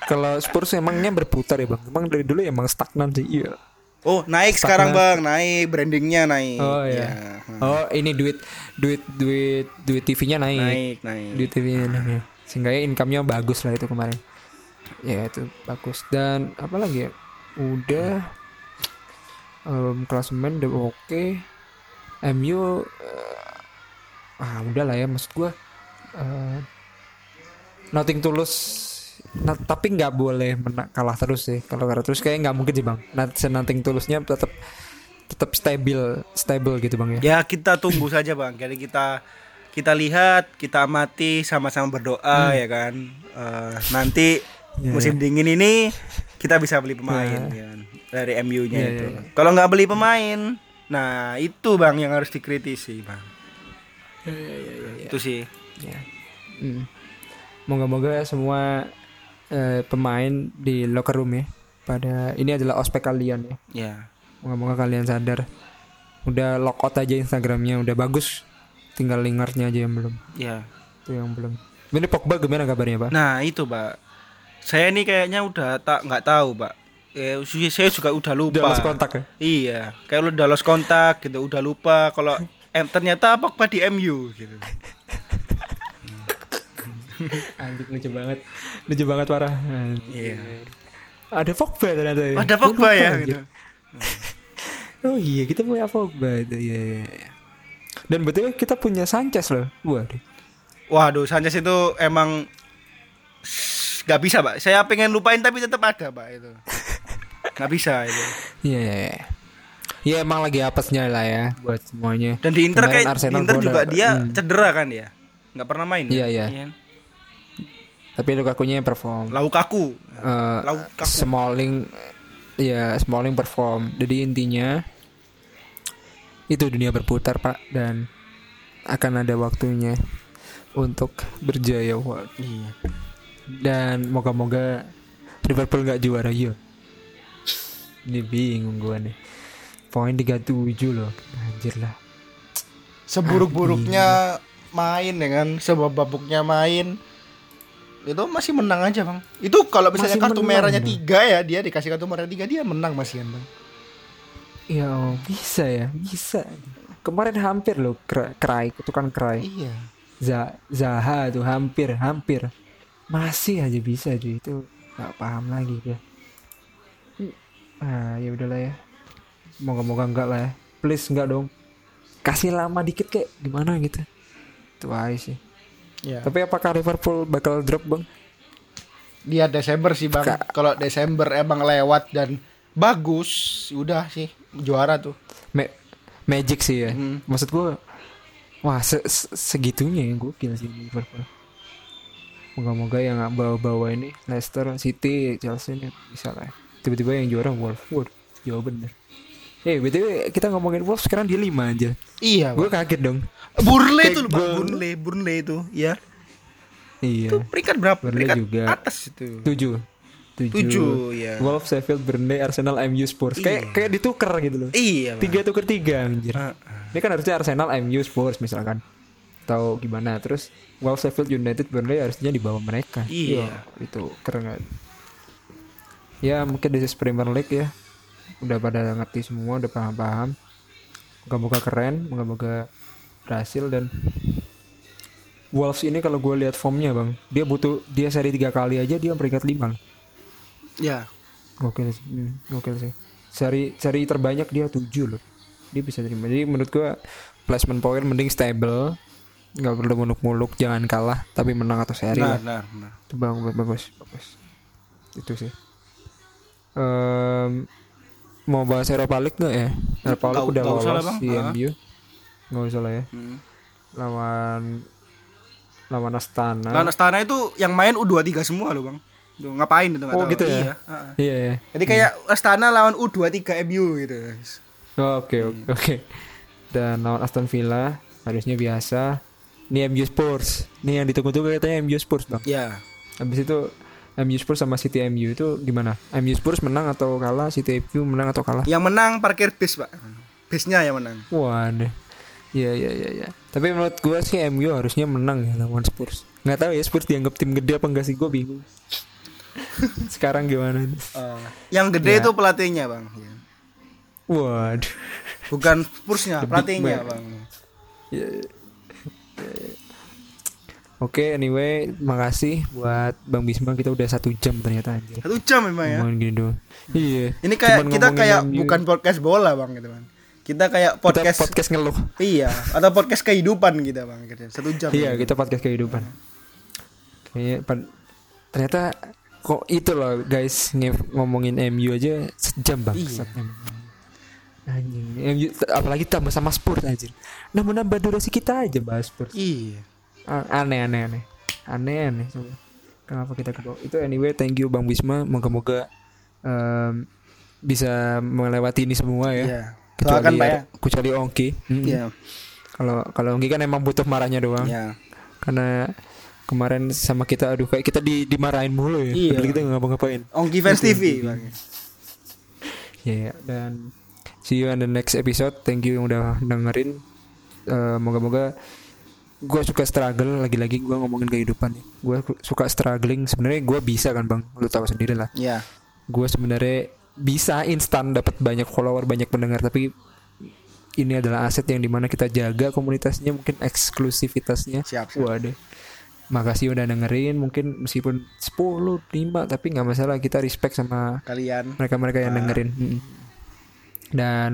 [SPEAKER 1] Kalau Spurs emangnya berputar ya bang, emang dari dulu emang stagnan sih. Iya.
[SPEAKER 2] Oh, naik
[SPEAKER 1] Stagnan.
[SPEAKER 2] sekarang Bang, naik brandingnya naik.
[SPEAKER 1] Oh
[SPEAKER 2] Ya,
[SPEAKER 1] iya. Oh ini duit duit duit duit TV-nya naik.
[SPEAKER 2] Naik, naik.
[SPEAKER 1] Duit TV-nya naik. Sehingga inkamenya bagus lah itu kemarin. Ya itu bagus dan apa lagi ya? Udah em, klasemen udah oke. MU eh, ah udah lah ya maksud gua eh, nothing tulus. Nah, tapi nggak boleh mena- kalah terus sih. Kalau kalah terus kayak nggak mungkin sih bang. Nah, nothing tulusnya tetap tetap stabil stabil gitu bang ya.
[SPEAKER 2] Ya kita tunggu saja Bang. Jadi kita kita lihat, kita amati, sama-sama berdoa ya kan. Eh, nanti
[SPEAKER 1] Ya,
[SPEAKER 2] musim dingin ini kita bisa beli pemain ya kan, dari MU-nya
[SPEAKER 1] Ya,
[SPEAKER 2] itu.
[SPEAKER 1] ya,
[SPEAKER 2] Kalau nggak beli pemain, nah itu Bang yang harus dikritisi Bang. Itu sih.
[SPEAKER 1] ya. Hmm. moga-moga semua eh, pemain di locker room ya pada ini adalah ospek kalian ya
[SPEAKER 2] Ya.
[SPEAKER 1] moga-moga kalian sadar udah lock out aja Instagramnya udah bagus tinggal lingernya aja yang belum
[SPEAKER 2] Ya.
[SPEAKER 1] itu yang belum ini Pogba gimana kabarnya pak
[SPEAKER 2] Nah itu Pak. Saya ini kayaknya udah tak nggak tahu Pak. Eh, saya juga udah lupa.
[SPEAKER 1] udah lost kontak ya
[SPEAKER 2] Iya, kayak lu udah lost kontak gitu, udah lupa kalau em ternyata Pogba di MU gitu.
[SPEAKER 1] anjing lucu banget lucu banget parah
[SPEAKER 2] Iya.
[SPEAKER 1] ada Pogba ternyata ya
[SPEAKER 2] Ada Pogba
[SPEAKER 1] lupa,
[SPEAKER 2] ya
[SPEAKER 1] anjir.
[SPEAKER 2] gitu.
[SPEAKER 1] oh iya kita punya Pogba itu iya, iya, iya. dan betul kita punya Sanchez loh waduh
[SPEAKER 2] Waduh, Sanchez itu emang nggak bisa, Pak. Saya pengen lupain tapi tetap ada, Pak itu. Nggak bisa itu.
[SPEAKER 1] Iya, iya, iya. Ya emang lagi apesnya lah ya buat semuanya.
[SPEAKER 2] Dan di Inter
[SPEAKER 1] Kemarin
[SPEAKER 2] kayak di
[SPEAKER 1] Arsenal
[SPEAKER 2] Inter juga dia
[SPEAKER 1] hmm.
[SPEAKER 2] cedera kan ya. Nggak pernah main.
[SPEAKER 1] Iya,
[SPEAKER 2] kan?
[SPEAKER 1] iya.
[SPEAKER 2] kan?
[SPEAKER 1] Tapi Lukaku-nya yang perform.
[SPEAKER 2] Lukaku.
[SPEAKER 1] Eh,
[SPEAKER 2] Lukaku.
[SPEAKER 1] Smalling ya Smalling perform. Jadi intinya itu dunia berputar, Pak, dan akan ada waktunya untuk berjaya.
[SPEAKER 2] Iya.
[SPEAKER 1] Dan moga-moga Liverpool nggak juara ya. Ini bingung gua nih. Poin 37 loh. Anjir lah.
[SPEAKER 2] Seburuk-buruknya main dengan sebabuknya main itu masih menang aja bang itu kalau misalnya
[SPEAKER 1] Masih
[SPEAKER 2] kartu merahnya tiga ya dia dikasih kartu merah tiga dia menang masih kan bang
[SPEAKER 1] Ya bisa ya, bisa. Kemarin hampir loh Cry, itu kan Cry.
[SPEAKER 2] iya
[SPEAKER 1] Za- Zaha tuh hampir, hampir. Masih aja bisa cuy itu nggak paham lagi dia. Ah ya udahlah ya. Moga-moga enggak lah ya. Please enggak dong. Kasih lama dikit kayak gimana gitu. Itu aja sih.
[SPEAKER 2] ya
[SPEAKER 1] Tapi apakah Liverpool bakal drop bang?
[SPEAKER 2] dia Desember sih bang
[SPEAKER 1] Ka-
[SPEAKER 2] kalau Desember emang lewat dan bagus udah sih juara tuh
[SPEAKER 1] Ma- Magic sih ya.
[SPEAKER 2] Hmm.
[SPEAKER 1] Maksud gua wah se- se- segitunya ya gokil sih Liverpool. Moga-moga yang bawa-bawa ini Leicester, City, Chelsea ini bisa lah. ya. Tiba-tiba yang juara Wolves. Waduh, jauh bener. Eh, btw kita ngomongin Wolves sekarang di lima aja.
[SPEAKER 2] iya
[SPEAKER 1] Gue kaget dong.
[SPEAKER 2] Burnley
[SPEAKER 1] Kayak
[SPEAKER 2] tuh bang
[SPEAKER 1] gua-
[SPEAKER 2] Burnley Burnley itu ya
[SPEAKER 1] Iya.
[SPEAKER 2] itu peringkat berapa
[SPEAKER 1] Burnley
[SPEAKER 2] peringkat
[SPEAKER 1] juga.
[SPEAKER 2] atas itu
[SPEAKER 1] Tujuh. Tujuh.
[SPEAKER 2] tujuh ya
[SPEAKER 1] Wolves, Sheffield, Burnley, Arsenal, MU, Spurs. Kayak
[SPEAKER 2] Iya.
[SPEAKER 1] kayak ditukar gitu loh.
[SPEAKER 2] iya bang.
[SPEAKER 1] Tiga tuker tiga anjir.
[SPEAKER 2] Ah, ah.
[SPEAKER 1] Ini kan harusnya Arsenal, MU, Spurs misalkan. atau gimana terus Well Sheffield United Burnley harusnya di bawah mereka
[SPEAKER 2] Iya.
[SPEAKER 1] itu keren ya mungkin this is Premier League ya udah pada ngerti semua udah paham-paham moga-moga keren moga-moga berhasil dan Wolves ini kalau gue lihat formnya bang dia butuh dia seri tiga kali aja dia peringkat lima
[SPEAKER 2] Ya.
[SPEAKER 1] Gokil sih. Hmm, gokil sih. Seri seri terbanyak dia 7 loh. Dia bisa terima. Jadi menurut gua placement point mending stable. nggak perlu muluk-muluk, jangan kalah tapi menang atau seri
[SPEAKER 2] Benar,
[SPEAKER 1] lah.
[SPEAKER 2] benar, benar.
[SPEAKER 1] Itu bang, bagus, bagus. Itu sih. Em, mau bahas Europa League nggak ya? Europa League udah
[SPEAKER 2] lah,
[SPEAKER 1] lolos
[SPEAKER 2] Bang.
[SPEAKER 1] di
[SPEAKER 2] Ah.
[SPEAKER 1] MU. Nggak usah lah ya.
[SPEAKER 2] Hmm.
[SPEAKER 1] Lawan lawan Astana.
[SPEAKER 2] Lawan Astana itu yang main U23 semua loh, Bang. Tuh, ngapain itu
[SPEAKER 1] Oh,
[SPEAKER 2] tahu.
[SPEAKER 1] gitu ya?
[SPEAKER 2] Iya, heeh.
[SPEAKER 1] Iya ya.
[SPEAKER 2] Jadi kayak Astana lawan U23 MU gitu.
[SPEAKER 1] Oh, Oke oke oke. Dan lawan Aston Villa harusnya biasa. Ini MU Spurs. Ini yang ditunggu-tunggu katanya MU Spurs bang.
[SPEAKER 2] Ya.
[SPEAKER 1] Habis itu MU Spurs sama City MU itu gimana? MU Spurs menang atau kalah? City MU menang atau kalah?
[SPEAKER 2] Yang menang parkir bis, Pak. Bisnya yang menang.
[SPEAKER 1] Waduh. Iya iya iya iya. Tapi menurut gua sih MU harusnya menang ya lawan Spurs. Nggak tahu ya Spurs dianggap tim gede apa enggak sih? Gua bingung. Sekarang gimana?
[SPEAKER 2] yang gede
[SPEAKER 1] Ya.
[SPEAKER 2] itu pelatihnya, Bang. Ya.
[SPEAKER 1] Waduh.
[SPEAKER 2] Bukan Spursnya,
[SPEAKER 1] The big
[SPEAKER 2] pelatihnya,
[SPEAKER 1] man.
[SPEAKER 2] Bang.
[SPEAKER 1] Oke, anyway, makasih buat Bang Bisma kita udah satu jam ternyata anjir.
[SPEAKER 2] Satu jam memang ya.
[SPEAKER 1] Ngomongin gini doang. Iya.
[SPEAKER 2] Ini kayak
[SPEAKER 1] Cuman
[SPEAKER 2] kita kayak bukan podcast bola, Bang, gitu, Bang. Kita kayak
[SPEAKER 1] Kita
[SPEAKER 2] podcast,
[SPEAKER 1] podcast ngeluh.
[SPEAKER 2] iya, atau podcast kehidupan gitu, Bang. Gitu. Satu jam.
[SPEAKER 1] Iya,
[SPEAKER 2] Bang.
[SPEAKER 1] kita podcast kehidupan. Kayaknya pan- ternyata kok itu loh guys ngomongin MU aja sejam bang.
[SPEAKER 2] Iya.
[SPEAKER 1] Anjing, MU apalagi tambah sama Spurs anjir. Nambah-nambah durasi kita aja bahas Spurs.
[SPEAKER 2] Iya.
[SPEAKER 1] Aneh aneh aneh. Aneh aneh. Kenapa kita ke bawah? Itu anyway, thank you Bang Bisma. Moga-moga em, bisa melewati ini semua ya.
[SPEAKER 2] Iya. Doakan, Pak ya.
[SPEAKER 1] kecuali Ongki. Mm.
[SPEAKER 2] Iya.
[SPEAKER 1] Kalau kalau Ongki kan emang butuh marahnya doang.
[SPEAKER 2] Iya.
[SPEAKER 1] Karena kemarin sama kita aduh kayak kita di dimarahin mulu ya.
[SPEAKER 2] Iya.
[SPEAKER 1] Padahal kita nggak ngapa-ngapain.
[SPEAKER 2] Ongki Fans TV, Bang.
[SPEAKER 1] Ya ya. dan see you on the next episode. Thank you yang udah dengerin. Eh, moga-moga gue suka struggle lagi-lagi gue ngomongin kehidupan ya. Gue suka struggling. Sebenarnya gue bisa kan bang. Lu tahu sendiri lah.
[SPEAKER 2] Iya.
[SPEAKER 1] Gue sebenarnya bisa instan dapat banyak follower, banyak pendengar. Tapi ini adalah aset yang di mana kita jaga komunitasnya, mungkin eksklusivitasnya.
[SPEAKER 2] Siap, siap.
[SPEAKER 1] Waduh. Makasih udah dengerin mungkin meskipun 10 5 tapi nggak masalah kita respect sama
[SPEAKER 2] Kalian.
[SPEAKER 1] mereka-mereka yang dengerin. Mm. Dan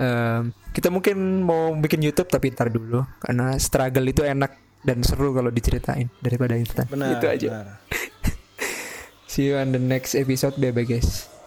[SPEAKER 1] em, kita mungkin mau bikin YouTube tapi ntar dulu karena struggle itu enak dan seru kalau diceritain daripada instan.
[SPEAKER 2] Benar.
[SPEAKER 1] Itu aja.
[SPEAKER 2] benar.
[SPEAKER 1] See you on the next episode. Bye bye guys.